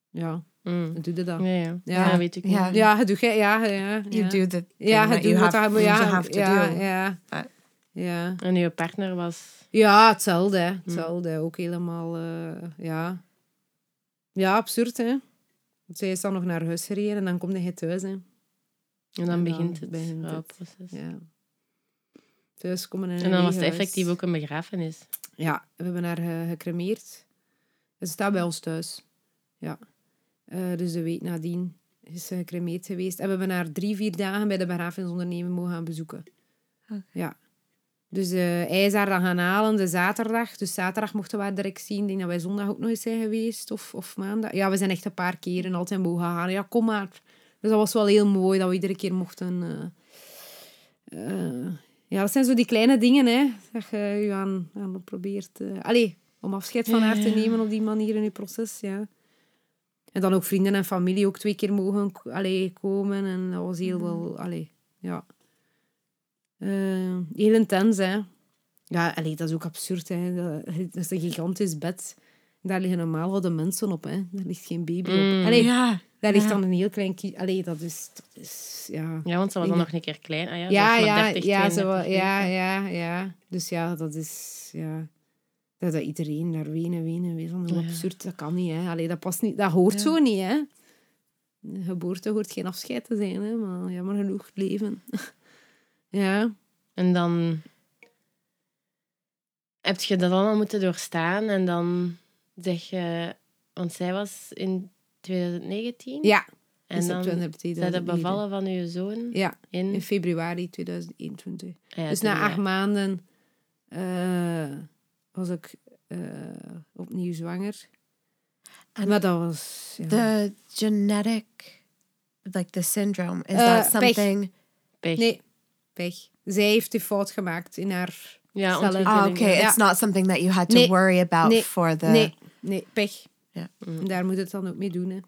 ja mm. doe je dat? Ja, ja. Ja. Ja, weet ik niet. Ja. Ja, het doe je, ja, ja. You ja. do the thing Ja, het you doet je, ja, you have to ja, do. ja, Uh, ja. En uw partner was... Ja, hetzelfde, hè. Hetzelfde, ook helemaal, eh, ja. Ja, absurd, hè. Want zij is dan nog naar huis gereden en dan komt hij thuis, hè. En dan En dan begint het begint het. rouwproces. Ja. Thuis komen in En een dan was het huis. effectief ook een begrafenis. Ja, we hebben haar eh, gecremeerd. Ze staat bij ons thuis. Ja. Eh, dus de week nadien is ze gecremeerd geweest. En we hebben haar drie, vier dagen bij de begrafenisonderneming mogen gaan bezoeken. Oké. Ja. Dus eh, hij is haar dan gaan halen de zaterdag. Dus zaterdag mochten we haar direct zien. Ik denk dat wij zondag ook nog eens zijn geweest. Of, of maandag. Ja, we zijn echt een paar keren altijd mogen gaan. Ja, kom maar. Dus dat was wel heel mooi dat we iedere keer mochten... eh, eh, ja, dat zijn zo die kleine dingen, hè. Dat je je aan, aan probeert... allee, om afscheid van haar te nemen op die manier in je proces, ja. En dan ook vrienden en familie ook twee keer mogen allee, komen. En dat was heel wel... Allee, ja. Eh, heel intens, hè. Ja, allee, dat is ook absurd, hè. Dat, dat is een gigantisch bed. Daar liggen normaal wel de mensen op, hè. Daar ligt geen baby Mm. op. Allee, ja. daar ligt ja. dan een heel klein... ki- Allee, dat is... Dat is ja. Ja, want ze was dan nog een keer klein. Ah, ja, Ja, ja, 30, ja, zo, 32 ja, ja, ja. Dus ja, dat is... Ja. Dat, dat iedereen daar wenen, wenen, weer van hoe Ja. absurd, dat kan niet, hè. Allee, dat past niet, dat hoort zo niet, hè. Een geboorte hoort geen afscheid te zijn, hè. Maar jammer genoeg, leven. ja. En dan heb je dat allemaal moeten doorstaan. En dan zeg je... Want zij was in 2019. Ja. En in dan september zij de 2009. bevallen van je zoon Ja, in... in februari 2021. Ah ja, dus na ja. acht maanden eh, was ik eh, opnieuw zwanger. En maar dat was... Ja. The genetic, like the syndrome, is Uh, that pech. something? Pech. Nee, pech. Zij heeft die fout gemaakt in haar... Ja, Cellen. ontwikkeling. Oh, okay. Ja. It's not something that you had to Nee. worry about Nee. for the. Nee, nee, pech. Ja. En daar moet het dan ook mee doen, hè.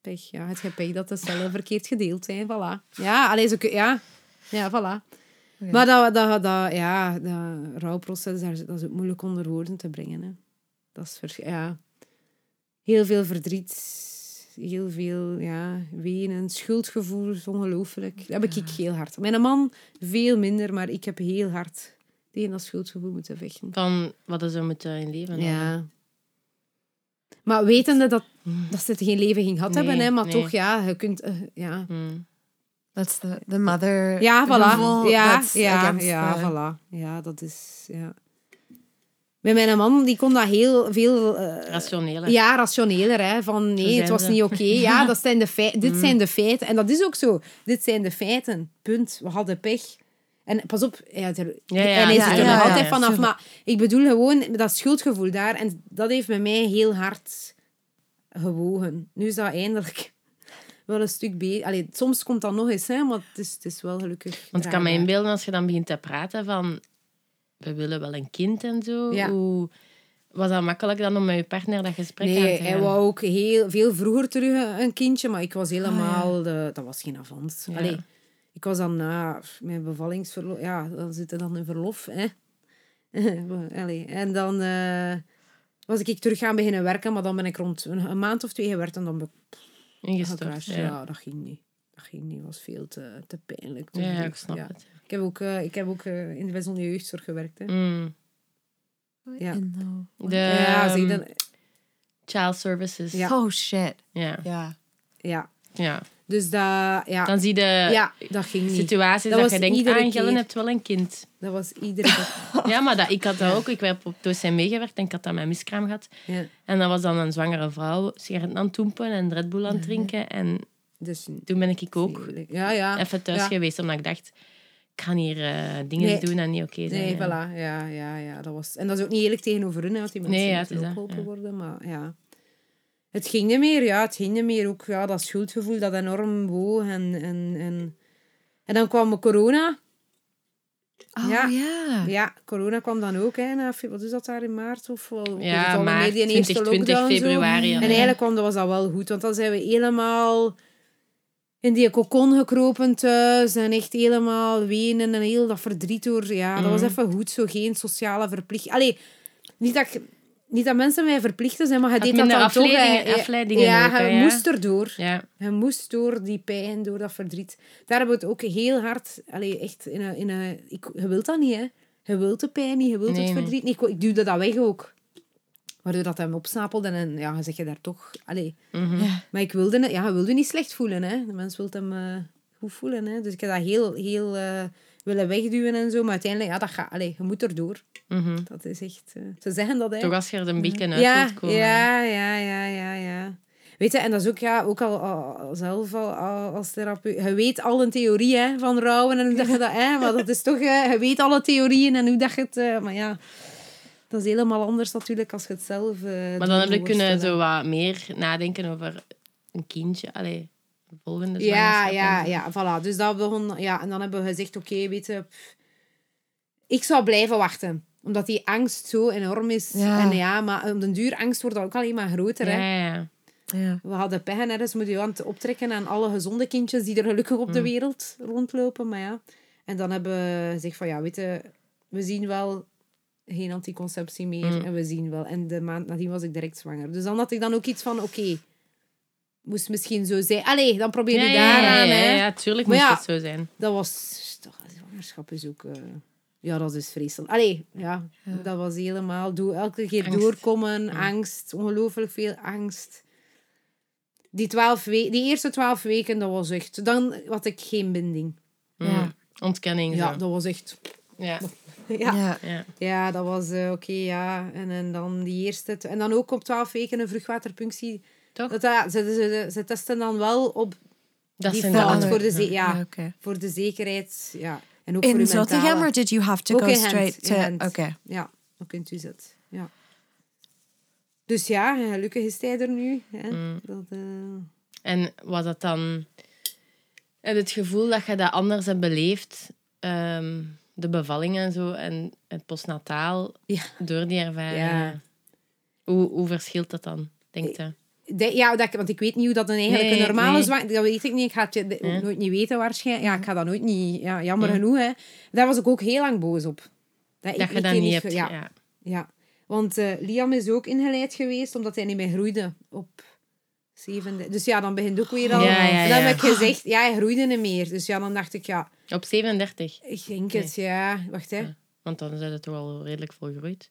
Pech, ja. Het pech dat de cellen verkeerd gedeeld zijn, voilà. Ja, alleen zo... kun- Ja, ja, voilà. Maar dat, dat, dat, ja, dat rouwproces, daar- dat is ook moeilijk onder woorden te brengen, hè. Dat is... Ja. Heel veel verdriet, heel veel ja, wenen, schuldgevoel, is ongelooflijk. Dat heb ik heel hard. Mijn man veel minder, maar ik heb heel hard tegen dat schuldgevoel moeten vechten. Van wat ze moeten in leven. Ja. Maar wetende dat, dat ze het geen leven ging gehad Nee, hebben, hè, maar nee. toch, ja, je kunt... eh, ja. Hmm. That's the the mother. Ja, voilà. Ja, ja, ja, the- voilà. Ja, dat is... Ja. Met mijn man, die kon dat heel veel... eh, Rationele. ja, rationeler. Hè, van nee, het was ze. niet oké. Ja, dat zijn de fei- dit zijn de feiten. En dat is ook zo. Dit zijn de feiten. Punt. We hadden pech. En pas op, ja, er, Ja, ja. en hij zit er nog altijd vanaf. Maar ik bedoel gewoon dat schuldgevoel daar. En dat heeft bij mij heel hard gewogen. Nu is dat eindelijk wel een stuk beter. Allee, soms komt dat nog eens, hè, maar het is, het is wel gelukkig. Want ik kan me inbeelden als je dan begint te praten van... We willen wel een kind en zo. Ja. Hoe, was dat makkelijk dan om met je partner dat gesprek aan te Nee, gaan? hij wou ook heel, veel vroeger terug een kindje, maar ik was helemaal... de, dat was geen avans. Ja. Allee, ik was dan na mijn bevallingsverlof... Ja, dan zit dan in verlof, hè. Allee, en dan eh, was ik terug gaan beginnen werken, maar dan ben ik rond een, een maand of twee gewerkt en dan Ingestort. Ja. Ja. dat ging niet. Dat ging niet, was veel te, te pijnlijk. Ja, ik snap het. Ik heb ook, eh, ik heb ook eh, in de bijzondere jeugdzorg gewerkt, hè. Mm. Ja. The- De ja, zeg dan, child services. Ja. Oh shit. Ja. Ja. ja. ja. Dus dat, ja, Dan zie je ja, dat ging niet. situaties Dat je denkt, iedere ah, hebt wel een kind. Dat was iedere keer. Ja, maar dat, ik had dat ook. Ik heb op docent meegewerkt en ik had dat met miskraam gehad. Ja. En dat was dan een zwangere vrouw sigaretten aan het toempen en Red Bull aan het drinken. En Dus toen ben ik ook Ja, ja. even thuis Ja. geweest, omdat ik dacht, ik ga hier eh, dingen Nee. doen en niet oké zijn. Nee, ja. voilà. Ja, ja, ja. Dat was... En dat is ook niet eerlijk tegenover hun, hè, want die mensen Nee, ja, moeten het is ook geholpen ja. worden. Maar ja... Het ging niet meer, ja. Het ging niet meer. Ook ja, dat schuldgevoel dat enorm woog. En, en, en... en dan kwam corona. Oh Ja. ja. Ja, corona kwam dan ook. Hè, na, wat is dat daar in maart? Of wel, Ja, maart meer die eerste 2020, lockdown zo. februari. ja. En eigenlijk kwam, dat was dat wel goed, want dan zijn we helemaal in die kokon gekropen thuis en echt helemaal wenen en heel dat verdriet door. Ja, dat was Mhm. even goed, zo geen sociale verplichting. Allee, niet dat, ik- niet dat mensen mij verplichten zijn, maar je deed dat dan toch. afleidingen- ja, ook, hè, je ja. moest erdoor. Ja. Je moest door die pijn, door dat verdriet. Daar hebben we het ook heel hard... Allee, echt in een, in een, ik, je wilt dat niet, hè. Je wilt de pijn niet, je wilt Nee, het verdriet niet. Ik, ik duwde dat weg ook. Waardoor dat hem opsnapelde en ja, zeg je daar toch... Allee. Mhm. Ja. Maar ik wilde, ja, wilde niet slecht voelen, hè. De mens wil hem eh, goed voelen, hè. Dus ik heb dat heel, heel eh, willen wegduwen en zo. Maar uiteindelijk, ja, dat gaat... Allee, je moet erdoor. Mhm. Dat is echt... eh, ze zeggen dat, hè. Toch als je er een beetje uit Ja, wilt komen. ja, ja, ja, ja, ja. Weet je, en dat is ook, ja, ook al, al- zelf al, al als therapeut. Je weet al een theorie hè, van rouwen en hoe dat je dat... Hè, maar dat is toch... je weet alle theorieën en hoe dat je het... maar ja, dat is helemaal anders natuurlijk als je het zelf eh Maar dan heb je kunnen zo wat meer nadenken over een kindje. Allee, een volgende Ja, ja, ja, voilà. Dus dat begon... Ja, en dan hebben we gezegd, oké, weet je... pff, Ik zou blijven wachten. Omdat die angst zo enorm is. Ja. En ja, maar op den duur, angst wordt ook alleen maar groter, hè. Ja, ja. Ja. We hadden pech en dus moet je aan het optrekken aan alle gezonde kindjes die er gelukkig op de wereld rondlopen. Maar ja. En dan hebben we gezegd van ja, weet je, we zien wel geen anticonceptie meer. En we zien wel. En de maand nadien was ik direct zwanger. Dus dan had ik dan ook iets van oké, moest misschien zo zijn. Allee, dan probeer je Ja, ja, daaraan. ja, hè. ja, ja, tuurlijk Maar moest ja. het zo zijn. Dat was toch, zwangerschap is ook. eh, ja, dat is vreselijk. Allee, ja, dat was helemaal. Doe elke keer Angst. doorkomen, angst, ongelooflijk veel angst. Die, twaalf we- die eerste twaalf weken, dat was echt. Dan had ik geen binding. Ja. Ontkenning. Ja, zo. dat was echt. Ja. Ja, ja. Ja. Ja. dat was eh, oké, ja. En, en dan die eerste. En dan ook op twaalf weken een vruchtwaterpunctie. Toch? Dat, ja, ze, ze, ze testen dan wel op Dat die fout voor de, ze- ja, Ja, voor de zekerheid. Ja. En ook voor In Zottegem, mentale. or did you have to Ook go in straight in to... Oké. Ja, dan kunt u zitten. Ja. Dus ja, gelukkig is hij er nu. Hè. Mm. Dat, eh, En was dat dan... Heb je het gevoel dat je dat anders hebt beleefd? ehm, de bevalling en zo en het postnataal Ja. door die ervaring? Ja. Hoe, hoe verschilt dat dan, denk je? de- ja, dat, want ik weet niet hoe dat een, eigenlijk Nee, een normale nee. zwanger... Dat weet ik niet. Ik ga het de- Ja. nooit niet weten waarschijnlijk. Ja, ik ga dat nooit niet... Ja, jammer Ja. genoeg, hè. Daar was ik ook heel lang boos op. Dat ik- je dat niet hebt. Ja, Ja. ja. Want eh, Liam is ook ingeleid geweest, omdat hij niet meer groeide op zevende. Dus ja, dan begint ook weer al... Ja, dan heb ik gezegd, ja, hij groeide niet meer. Dus ja, dan dacht ik, ja, Op 37. ik denk het, ja. Wacht, hè. Want dan zijn het toch al redelijk volgroeid.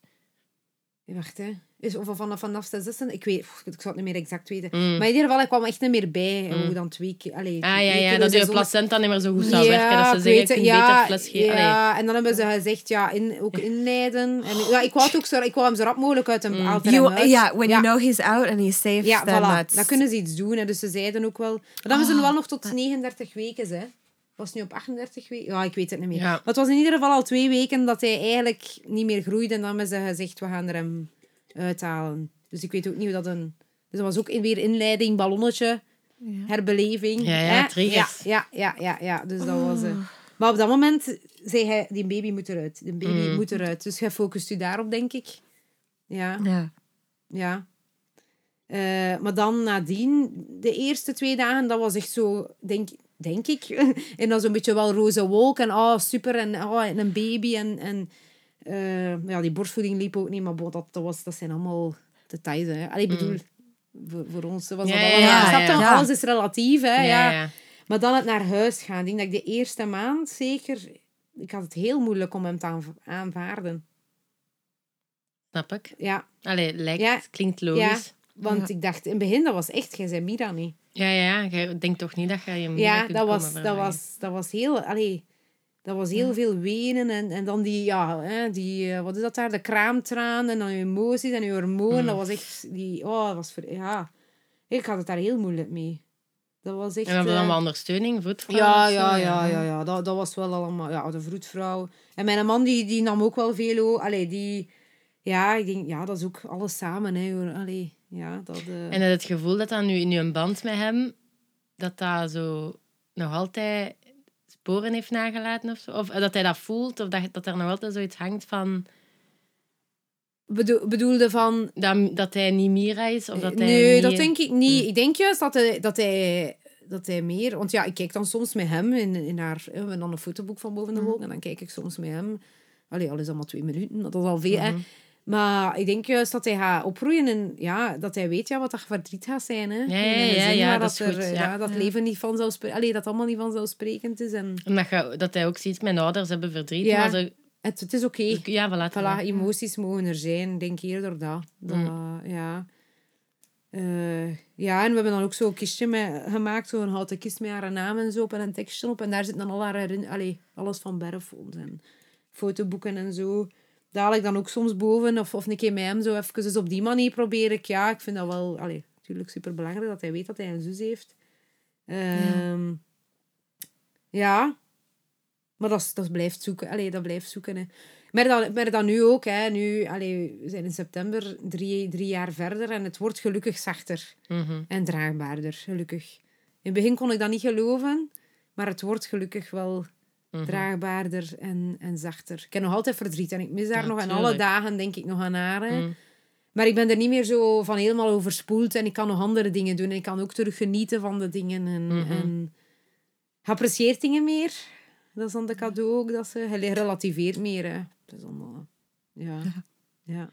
Wacht, hè. Is, of vanaf, vanaf de zesde, ik weet, ik zou het niet meer exact weten. Mm. Maar in ieder geval, ik kwam echt niet meer bij. En hoe dan twee keer... Allee, Ah ja, ja dat je placenta niet meer zo goed zou werken. Dat ze ik zeggen, weet je het. kunt ja, beter fles geven. Allee. Ja, en dan hebben ze gezegd, ja, in, ook inleiden. En, ja, ik wou het ook zo, ik wou hem zo rap mogelijk uit hem uit. You, yeah, when you know he's out and he's safe, Ja, then voilà. that's... Dan kunnen ze iets doen. Hè. Dus ze zeiden ook wel... Maar dan Ah. hebben ze wel nog tot 39 weken, hè. Was het nu op 38 weken? Ja, ik weet het niet meer. Ja. Maar het was in ieder geval al twee weken dat hij eigenlijk niet meer groeide. En dan hebben ze gezegd, we gaan er hem uithalen. Dus ik weet ook niet hoe dat een... Dus dat was ook weer inleiding, ballonnetje, herbeleving. Ja, ja. Ja, ja, ja, ja, ja. Dus dat was... eh, Maar op dat moment zei hij, die baby moet eruit. Die baby Mm. moet eruit. Dus jij focust u daarop, denk ik. Ja. Ja. Ja. Eh, maar dan nadien, de eerste twee dagen, dat was echt zo, denk, denk ik. en dan zo'n beetje wel roze wolk en oh, super en, oh, en een baby. En, en eh, ja, die borstvoeding liep ook niet, maar dat, dat, was, dat zijn allemaal details. Hè. Allee, ik bedoel, voor, voor ons was Mm. Ja, dat ja, allemaal... ja, snap je? ja. Ja. Alles is relatief, hè. Ja, Ja, ja. Maar dan het naar huis gaan. Ik denk dat ik de eerste maand zeker... Ik had het heel moeilijk om hem te aanv- aanvaarden. Snap ik. Ja, Allee, lijkt, Ja. klinkt ja. logisch. Want ik dacht, in het begin, dat was echt, jij zei Mira niet. Ja, ja, ja. Jij denkt toch niet dat je Mira Ja, dat was, dat was, dat was heel... Allee, dat was heel veel wenen en, en dan die, ja, hè, die, eh, wat is dat daar? De kraamtraan en dan je emoties en je hormonen. Mm. Dat was echt, die, oh, dat was, voor, ja. Ik had het daar heel moeilijk mee. Dat was echt... En hebben we dan eh, wel ondersteuning, voetvrouw ja, ja, ja, ja, ja. Dat, dat was wel allemaal, ja, de vroedvrouw. En mijn man, die, die nam ook wel veel, allee, die, ja, ik denk, ja, dat is ook alles samen, hè, hoor. Allee, ja, dat... eh, En het gevoel dat dan nu in je band met hem, dat dat zo nog altijd sporen heeft nagelaten of zo? Of dat hij dat voelt, of dat, dat er nog altijd zoiets hangt van bedoel, bedoelde van, dat, dat hij niet Mira is? Of dat hij nee, niet... dat denk ik niet. Ik denk juist dat hij, dat hij, dat hij meer... Want ja, ik kijk dan soms met hem in, in haar... We hebben dan een fotoboek van boven de wolk en dan kijk ik soms met hem. Allee, al is dat maar twee minuten, dat is al veel, hè. Maar ik denk juist dat hij gaat opgroeien en ja, dat hij weet ja, wat dat verdriet gaat zijn. Hè. ja, dat is er, goed, ja. dat leven niet vanzelfsprekend... Allee, dat allemaal niet vanzelfsprekend is. En Omdat je, dat hij ook ziet, mijn ouders hebben verdriet. Ja. Maar ze, het, het is oké. ja, voilà, Voilà, emoties mogen er zijn. Ik denk eerder dat. dat ja. Eh, ja, en we hebben dan ook zo'n kistje met, gemaakt, zo'n houten kist met haar naam en zo op en een tekstje op. En daar zitten dan al haar Allee, alles van Berrefold en fotoboeken en zo. Daar haal ik dan ook soms boven, of, of een keer met hem zo even. Dus op die manier probeer ik, ja, ik vind dat wel, allee, natuurlijk super belangrijk dat hij weet dat hij een zus heeft. Ehm, ja. Maar dat, dat blijft zoeken. Allee, dat blijft zoeken. Hè. Maar dan, maar dan nu ook. Hè. Nu, allee, we zijn in september drie, drie jaar verder en het wordt gelukkig zachter Mhm. en draagbaarder. Gelukkig. In het begin kon ik dat niet geloven, maar het wordt gelukkig wel Mhm. draagbaarder en, en zachter. Ik heb nog altijd verdriet en ik mis daar Ja, nog. En alle dagen denk ik nog aan haar. Mhm. Maar ik ben er niet meer zo van helemaal overspoeld en ik kan nog andere dingen doen. En ik kan ook terug genieten van de dingen en, Mhm. en apprecieert dingen meer. Dat is dan de cadeau ook, dat ze je relativeert meer. Hè. Dat is allemaal, ja. ja.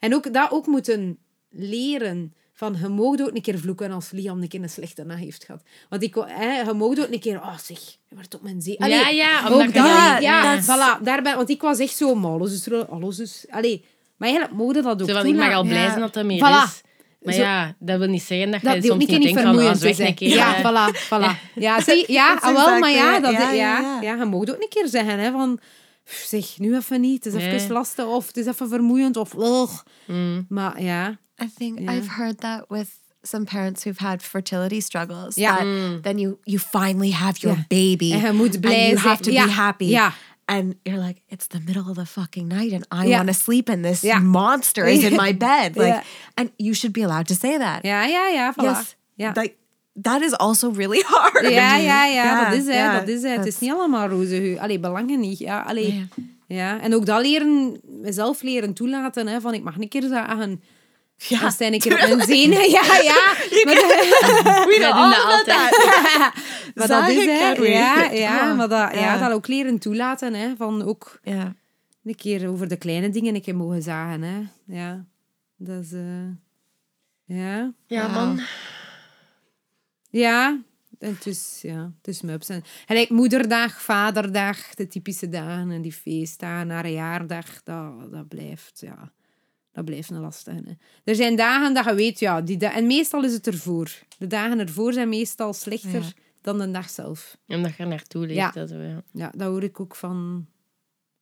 En ook dat ook moeten leren. Van, je mag ook een keer vloeken als Liam een keer een slechte nacht heeft gehad. Want ik, hè, je mag ook een keer... Oh, zeg, je wordt op mijn zee. Ja, Allee, ja, ook omdat je dat, dan- ja, ja. voilà, daar ben, want ik was echt zo, is er, alles is... Allee, maar eigenlijk mogen dat ook van, ik mag al blij Ja. zijn dat dat meer Voilà. is. Maar Zo- ja, dat wil niet zeggen dat je Dat ook soms niet, denkt van, zeg is. een keer. Ja, voilà, voilà. Ja, zie, ja ah, wel, maar ja, dat, ja, Ja, ja, ja, ja. je mag ook een keer zeggen, hè, van... "Pff, Zeg, nu even niet. Het is even Nee. lastig, of het is even vermoeiend, of... ugh. mm. Maar ja, I think Yeah. I've heard that with some parents who've had fertility struggles. Yeah. That mm. then you you finally have your Yeah. baby. En je moet blij and you have to Ja. be happy. Ja. And you're like, it's the middle of the fucking night and I Yeah. want to sleep and this Yeah. monster is in my bed. Like Yeah. and you should be allowed to say that. Yeah, yeah, yeah. Yes. Ja. Like that is also really hard. Ja, ja, ja, Ja, dat is het. dat is het. Het is niet allemaal roze geur. Allee, belangen niet. Ja, allee. Ja. En ook dat leren, mezelf leren toelaten, hè, van ik mag een keer zeggen, ah, Ja, als hij een keer op mijn zenuwen, ja, ja. Maar, We doen dat altijd. maar dat is, hè. Ja, ja, maar dat, ja. dat ook leren toelaten, hè, van ook Ja. een keer over de kleine dingen een keer mogen zagen, hè. Ja, dat is, eh, ja. Ja, Wauw. man. Ja, en het is, ja, het is mups. En moederdag, vaderdag, de typische dagen en die feestdagen, naar een jaardag, dat, dat blijft, ja, dat blijft een lastige. Hè. Er zijn dagen dat je weet, ja, die da- en meestal is het ervoor. De dagen ervoor zijn meestal slechter Ja. dan de dag zelf. Omdat je er naartoe leeft. Ja. dat zo, ja. Ja, dat hoor ik ook van,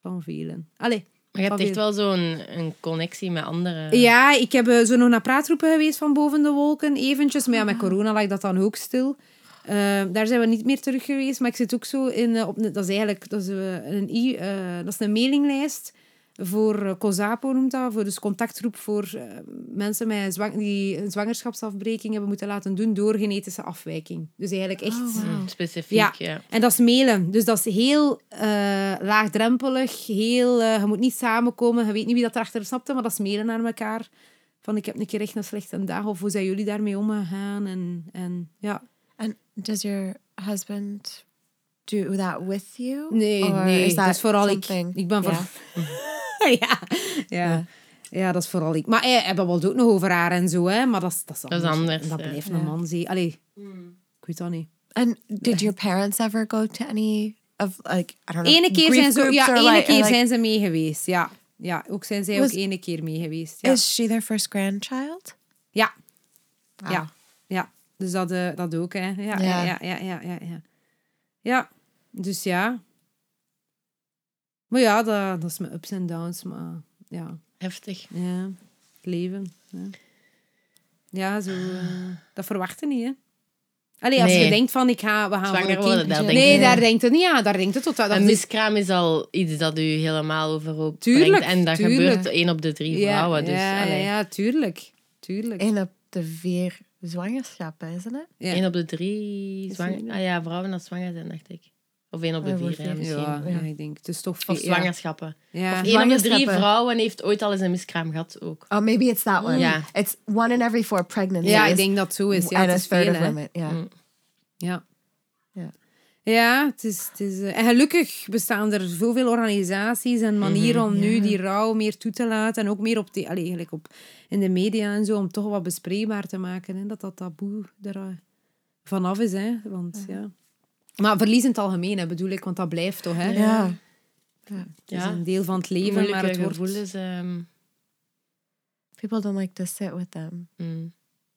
van velen. Allee. Maar je hebt echt wel zo'n een connectie met anderen. Ja, ik heb eh, zo nog naar praatroepen geweest van boven de wolken, eventjes. Maar ja, met corona lag dat dan ook stil. Eh, daar zijn we niet meer terug geweest. Maar ik zit ook zo in... eh, op, dat is eigenlijk dat is, een, dat is een mailinglijst voor eh, COSAPO noemt dat. Voor, dus contactgroep voor eh, mensen met zwang, die een zwangerschapsafbreking hebben moeten laten doen door genetische afwijking. Dus eigenlijk echt... Oh, wow. Mm, Specifiek, Ja. ja. En dat is mailen. Dus dat is heel eh, laagdrempelig. Heel, je moet niet samenkomen. Je weet niet wie dat erachter snapte, maar dat is mailen naar elkaar. Van, ik heb een keer echt een slechte dag. Of hoe zijn jullie daarmee omgegaan? En, en ja. And does your husband do that with you? Nee, nee. is dat is vooral ik. something- Ik ben voor... Yeah. ja. Ja. ja, dat is vooral ik. Maar hij, hij babbelt ook nog over haar en zo, hè. Maar dat is, dat is is anders, En dat ja. blijft Ja. een man zien. Allee, ik weet dat niet. And did your parents ever go to any of like I don't know? Ene keer, zijn ze, ja, or ene like- keer like- zijn ze mee geweest, ja. ja, ook zijn zij Was- ook ene keer mee geweest. Ja. Is she their first grandchild? ja. Wow. Ja, ja. Dus dat, eh, dat ook, hè. Ja. ja, ja, ja, ja. Ja, ja. dus ja. Maar ja, dat, dat is mijn ups en downs, maar ja, Heftig. ja. het leven. Ja, ja zo, eh, dat verwacht je niet, hè. Allee, als Nee. je denkt van, ik ga, we gaan Zwanger voor een worden, daar nee, je- daar denkt het niet aan. Daar denkt het tot... Dat Een is- miskraam is al iets dat u helemaal overhoop Tuurlijk, brengt. En dat tuurlijk. gebeurt één op de drie vrouwen. Dus, ja, ja, allee. ja, tuurlijk. Tuurlijk. Een op de vier zwangerschappen, it? Ja. Eén op de drie Is het- Ah ja, vrouwen dat zwanger zijn, dacht ik. Of één op de vier, ja, één. misschien. Ja, Ja. ja, ik denk. Het is toch Of ja. zwangerschappen. Ja. Eén op de drie vrouwen heeft ooit al eens een miskraam gehad ook. Oh, maybe it's that one. Ja. It's one in every four pregnancies. Ja, ik denk dat het zo is. Ja, a is veel, women. Yeah. Mm. Ja. Ja. Ja, het is... Het is eh, en gelukkig bestaan er zoveel organisaties en manieren om nu Ja. die rouw meer toe te laten. En ook meer op, die, allee, eigenlijk op in de media en zo, om toch wat bespreekbaar te maken. Hè, dat dat taboe er eh, vanaf is. Hè, want, ja. Maar verlies in het algemeen, hè, bedoel ik, want dat blijft toch. Hè. Yeah. Het is Ja. een deel van het leven, Moeilijke maar het wordt... gevoelens. ehm, People don't like to sit with them. mm.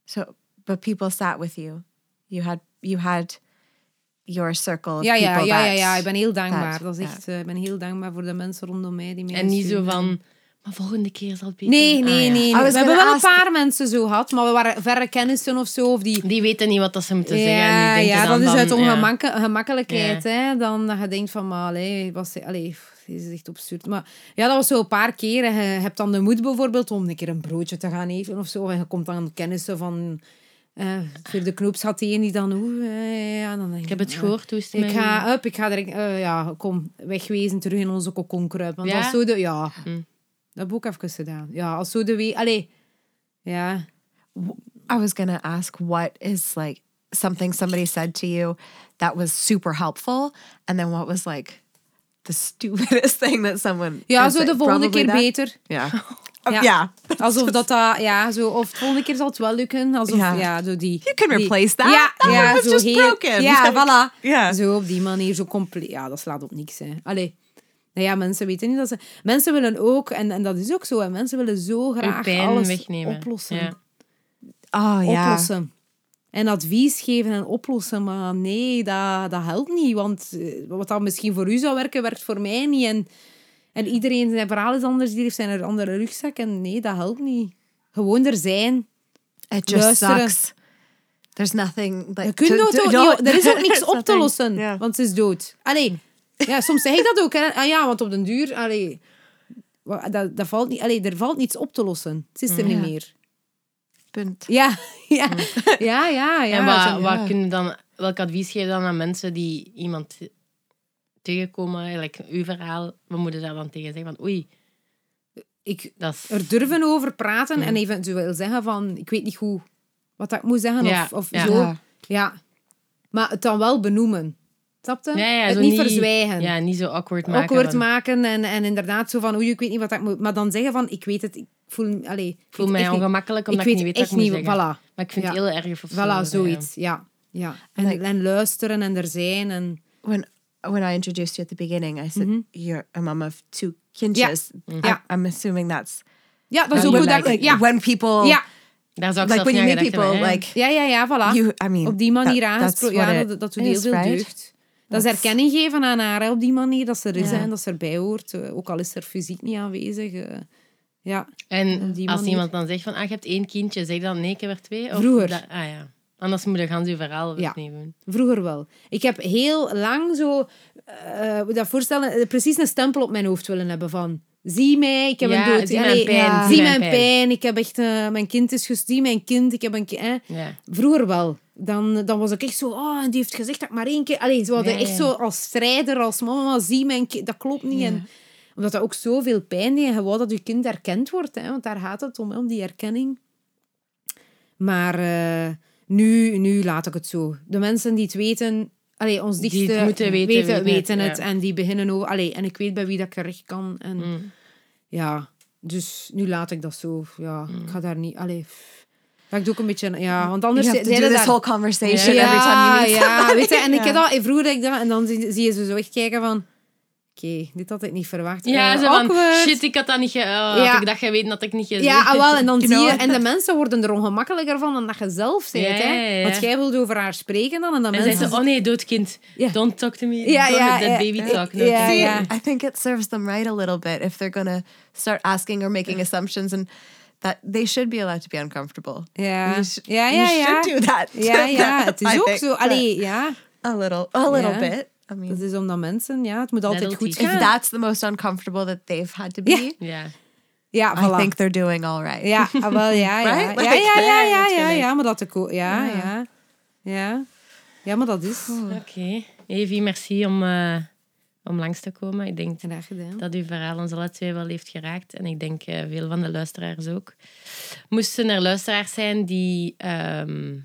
So, but people sat with you. You had you had your circle of Ja, ja, people ja, ja, ja, ik ben heel dankbaar. that- Dat is echt, eh, ik ben heel dankbaar voor de mensen rondom mij die mij En niet zo van... Maar volgende keer zal het beter Nee, zijn." nee, Ah, ja. nee. I We hebben wel een paar mensen zo gehad, maar we waren verre kennissen of zo. Of die... Die weten niet wat dat ze moeten zeggen. En Ja, die denken ja dan dat is uit ja. ongemak gemakkelijkheid. Hè? Dan dat je denkt van, maar allee, was, allee, is echt absurd. Maar ja, dat was zo een paar keer. En je hebt dan de moed bijvoorbeeld om een keer een broodje te gaan eten of zo. En je komt dan kennissen van... eh voor de knoopsgat die dan... Oeh, eh, ja, dan denk Ik heb het gehoord, hoe is het Ik ga, up, ik ga direct... eh, ja, kom, wegwezen, terug in onze kokon kruipen. Want Ja? dat is zo de... Ja, Hm. Dat heb ik ook even gedaan. Ja, als zo de we... Allee, ja... I was gonna ask what is like something somebody said to you that was super helpful, and then what was like the stupidest thing that someone. Ja, zo de volgende keer that? beter. Yeah. Ja. Oh, yeah. Alsof dat dat, ja, zo, of de volgende keer zal het wel lukken. Alsof, Ja. ja, zo die... You can die- replace that. Ja, That ja, was zo just heel- broken. Ja, Like, voilà. Yeah. Zo op die manier, zo compleet. Ja, dat slaat op niks, hè. Allee. Nou ja, mensen weten niet dat ze... Mensen willen ook, en, en dat is ook zo, hè, mensen willen zo graag pijn alles wegnemen. oplossen. Ja. Oh yeah. Oplossen. En advies geven en oplossen, maar nee, dat, dat helpt niet. Want eh, wat dan misschien voor u zou werken, werkt voor mij niet. En, en iedereen zijn verhaal is anders, die heeft zijn andere rugzak. En nee, dat helpt niet. Gewoon er zijn. It just Luisteren. sucks. There's nothing. Like, Je kunt to- dood, to- ook no, niet- er is ook niks op te lossen, Yeah. want ze is dood. Allee, ja, soms zeg ik dat ook. Hè. Ah ja, want op den duur, allee, dat, dat valt niet, allee, er valt niets op te lossen. Het is er niet Ja. meer. Punt. Ja, ja, ja, ja. ja. en wat, wat ja. kun je dan, welk advies geef je dan aan mensen die iemand tegenkomen? Eigenlijk, uw verhaal, wat moeten ze daar dan tegen zeggen? Van, oei, Ik dat is... er durven over praten en eventueel zeggen van, ik weet niet goed wat dat ik moet zeggen Ja, of, of ja. zo. Ja. Ja. Maar het dan wel benoemen. Snap je? Ja, ja, het niet, verzwijgen. Ja, niet zo awkward maken. awkward van, maken en, en inderdaad zo van, oei, ik weet niet wat ik moet... Maar dan zeggen van, ik weet het, ik voel... Allee, ik voel mij ongemakkelijk omdat ik, weet niet weet echt wat ik moet niet, zeggen. voilà. Maar ik vind Ja. het heel erg zo. Voilà, zoiets. Ja. ja. En, Like- en luisteren en er zijn. En, when when I introduced you at the beginning, I said you're a mom of two kindjes. I, Ja. I'm assuming that's ja, dat is ook goed. like- dat ik- like ja. when people ja. Daar zou ik like zelf when you niet meet aan people gedacht hebben, like Ja, ja, ja, voilà. you. I mean, op die manier that- aangesproken. Ja, dat, dat doet heel veel deugd. Dat is erkenning geven aan haar hè, op die manier, dat ze er is Ja. en dat ze erbij hoort. eh, Ook al is er fysiek niet aanwezig. eh, ja. En als iemand dan zegt van, ah, je hebt één kindje, zeg dan nee, ik heb er twee? Of Vroeger. dat- ah ja. Anders moet je gaan je verhaal Ja. doen. Vroeger wel. Ik heb heel lang zo, eh je dat voorstellen, eh, precies een stempel op mijn hoofd willen hebben van... Zie mij, ik heb Ja, een dood... zie mijn pijn, ja, zie mijn pijn. Ik heb echt... eh, mijn kind is ges- Zie mijn kind, ik heb een. Ja. Vroeger wel. Dan, dan was ik echt zo... Oh, en die heeft gezegd dat ik maar één keer... Allee, ze hadden Ja, echt zo als strijder, als mama, zie mijn kind... Dat klopt niet. En, omdat dat ook zoveel pijn deed. En dat je kind erkend wordt. Hè, want daar gaat het om, hè, om die erkenning. Maar eh, nu, nu laat ik het zo. De mensen die het weten... Allee, ons Die dichtste het moeten weten, weten, weten het, het. ja. En die beginnen over... Allee, en ik weet bij wie dat ik terecht kan. En Mm. ja, dus nu laat ik dat zo. Ja, ik ga daar niet... Allee, dat ik doe ook een beetje... Ja, want anders... you have to do this daar- whole conversation Ja. every time you meet ja, somebody. weet je, en ik heb dat, vroeger ik dat, en dan zie, zie je ze zo echt kijken van, oké, dit had ik niet verwacht. Ja, zo van, shit, ik had dat niet ge... oh, Ja. Had ik dat geweten, had ik niet gezegd. Ja, ah, wel, en dan You zie je, en de mensen worden er ongemakkelijker van dan dat je zelf bent. Ja, hè? Want jij wilde over haar spreken dan, en dan En mensen... ze, oh nee, doodkind, Ja. don't talk to me. Ja, Don't that baby talk. no. See, yeah. I think it serves them right a little bit if they're gonna start asking or making assumptions, and that they should be allowed to be uncomfortable. Ja, You sh- ja, you ja, ja. should do that. Ja, ja, het is I ook think, zo. Allee, ja. a little, a little Ja. bit. I mean, Dat is omdat mensen, ja, het moet altijd goed if gaan. that's the most uncomfortable that they've had to be, Ja. Ja, I voilà. think they're doing all right. Ja, ah, wel, ja, ja. Right? Ja, Like, ja, ja, ja, ja, ja, ja, maar dat ik ook, ja, ja. Ja, ja, maar dat is Oké. Evie, merci om, eh, om langs te komen. Ik denk dat uw verhaal ons alle twee wel heeft geraakt. En ik denk eh, veel van de luisteraars ook. Moesten er luisteraars zijn die ehm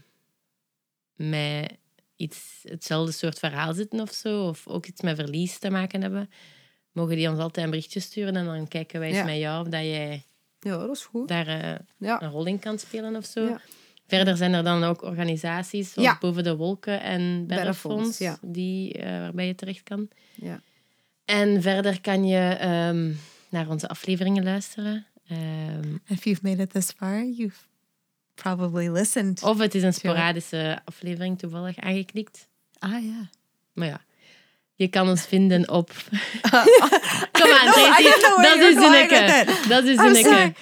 met iets, hetzelfde soort verhaal zitten of zo, of ook iets met verlies te maken hebben, mogen die ons altijd een berichtje sturen en dan kijken wij eens Ja. met jou of dat jij Ja, dat is goed. daar eh, Ja. een rol in kan spelen of zo. Ja. Verder zijn er dan ook organisaties zoals Ja. Boven de Wolken en ja. die, eh, waarbij je terecht kan. Ja. En verder kan je ehm, naar onze afleveringen luisteren. Ehm, If you've made it this far, you've probably listened. of het is een sporadische aflevering toevallig aangeklikt. Ah, yeah. Maar ja, je kan ons vinden op... Kom aan, I Tracy. Dat is Zinneke. Dat is. Zinneke.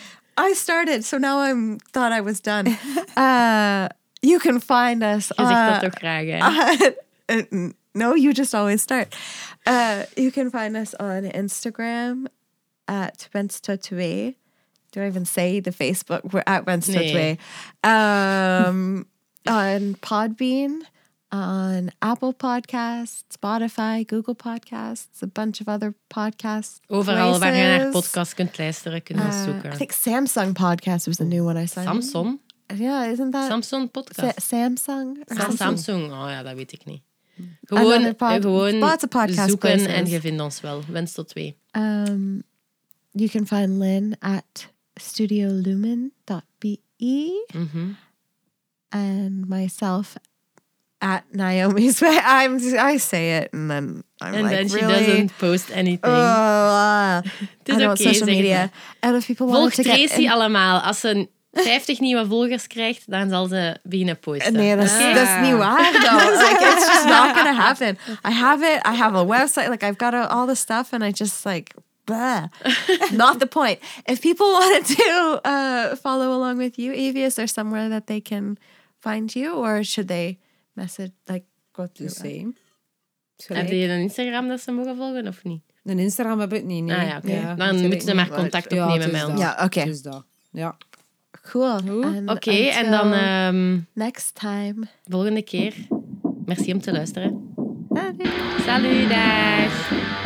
I started, so now I'm thought I was done. Uh, you can find us. Je zegt dat uh, toch graag, hè? no, you just always start. Uh, you can find us on Instagram at Wenstatue. Do I even say the Facebook? We're at Wenstatue. Um, on Podbean, on Apple Podcasts, Spotify, Google Podcasts, a bunch of other podcasts. Overal waar je naar places. podcast kunt luisteren, kunnen we Uh, zoeken. I think Samsung Podcast was the new one I signed. Samsung? Yeah, isn't that Samsung podcast. Sa- Samsung? or Sam- Samsung, oh ja, dat weet ik niet. Gewoon, pod- gewoon zoeken en places. je vindt ons wel. Wens tot twee. Um, you can find Lynn at studiolumen.be Mhm. and myself at Naomi's way. I'm I say it and then I'm And like then she really. doesn't post anything. Oh, uh, I don't oké, social media. And if people Volg want to get Tracy in- allemaal. Als ze 50 nieuwe volgers krijgt, dan zal ze beginnen posten. Nee, that's, Oké? that's niet waar though. Like it's just not gonna happen. I have it. I have a website. Like I've got all the stuff, and I just like. Blah. not the point. If people wanted to uh, follow along with you, Evie, is there somewhere that they can find you, or should they message like go through? The same. Is Heb je een Instagram dat ze mogen volgen of niet? Een Instagram heb ik niet, nee. Ah ja, Dan moeten ze maar contact opnemen met is ons. dat. Ja, oké. Is dat. Ja. Cool. Oké, en dan ehm, next time. volgende keer. Merci om te luisteren. Salut, dag.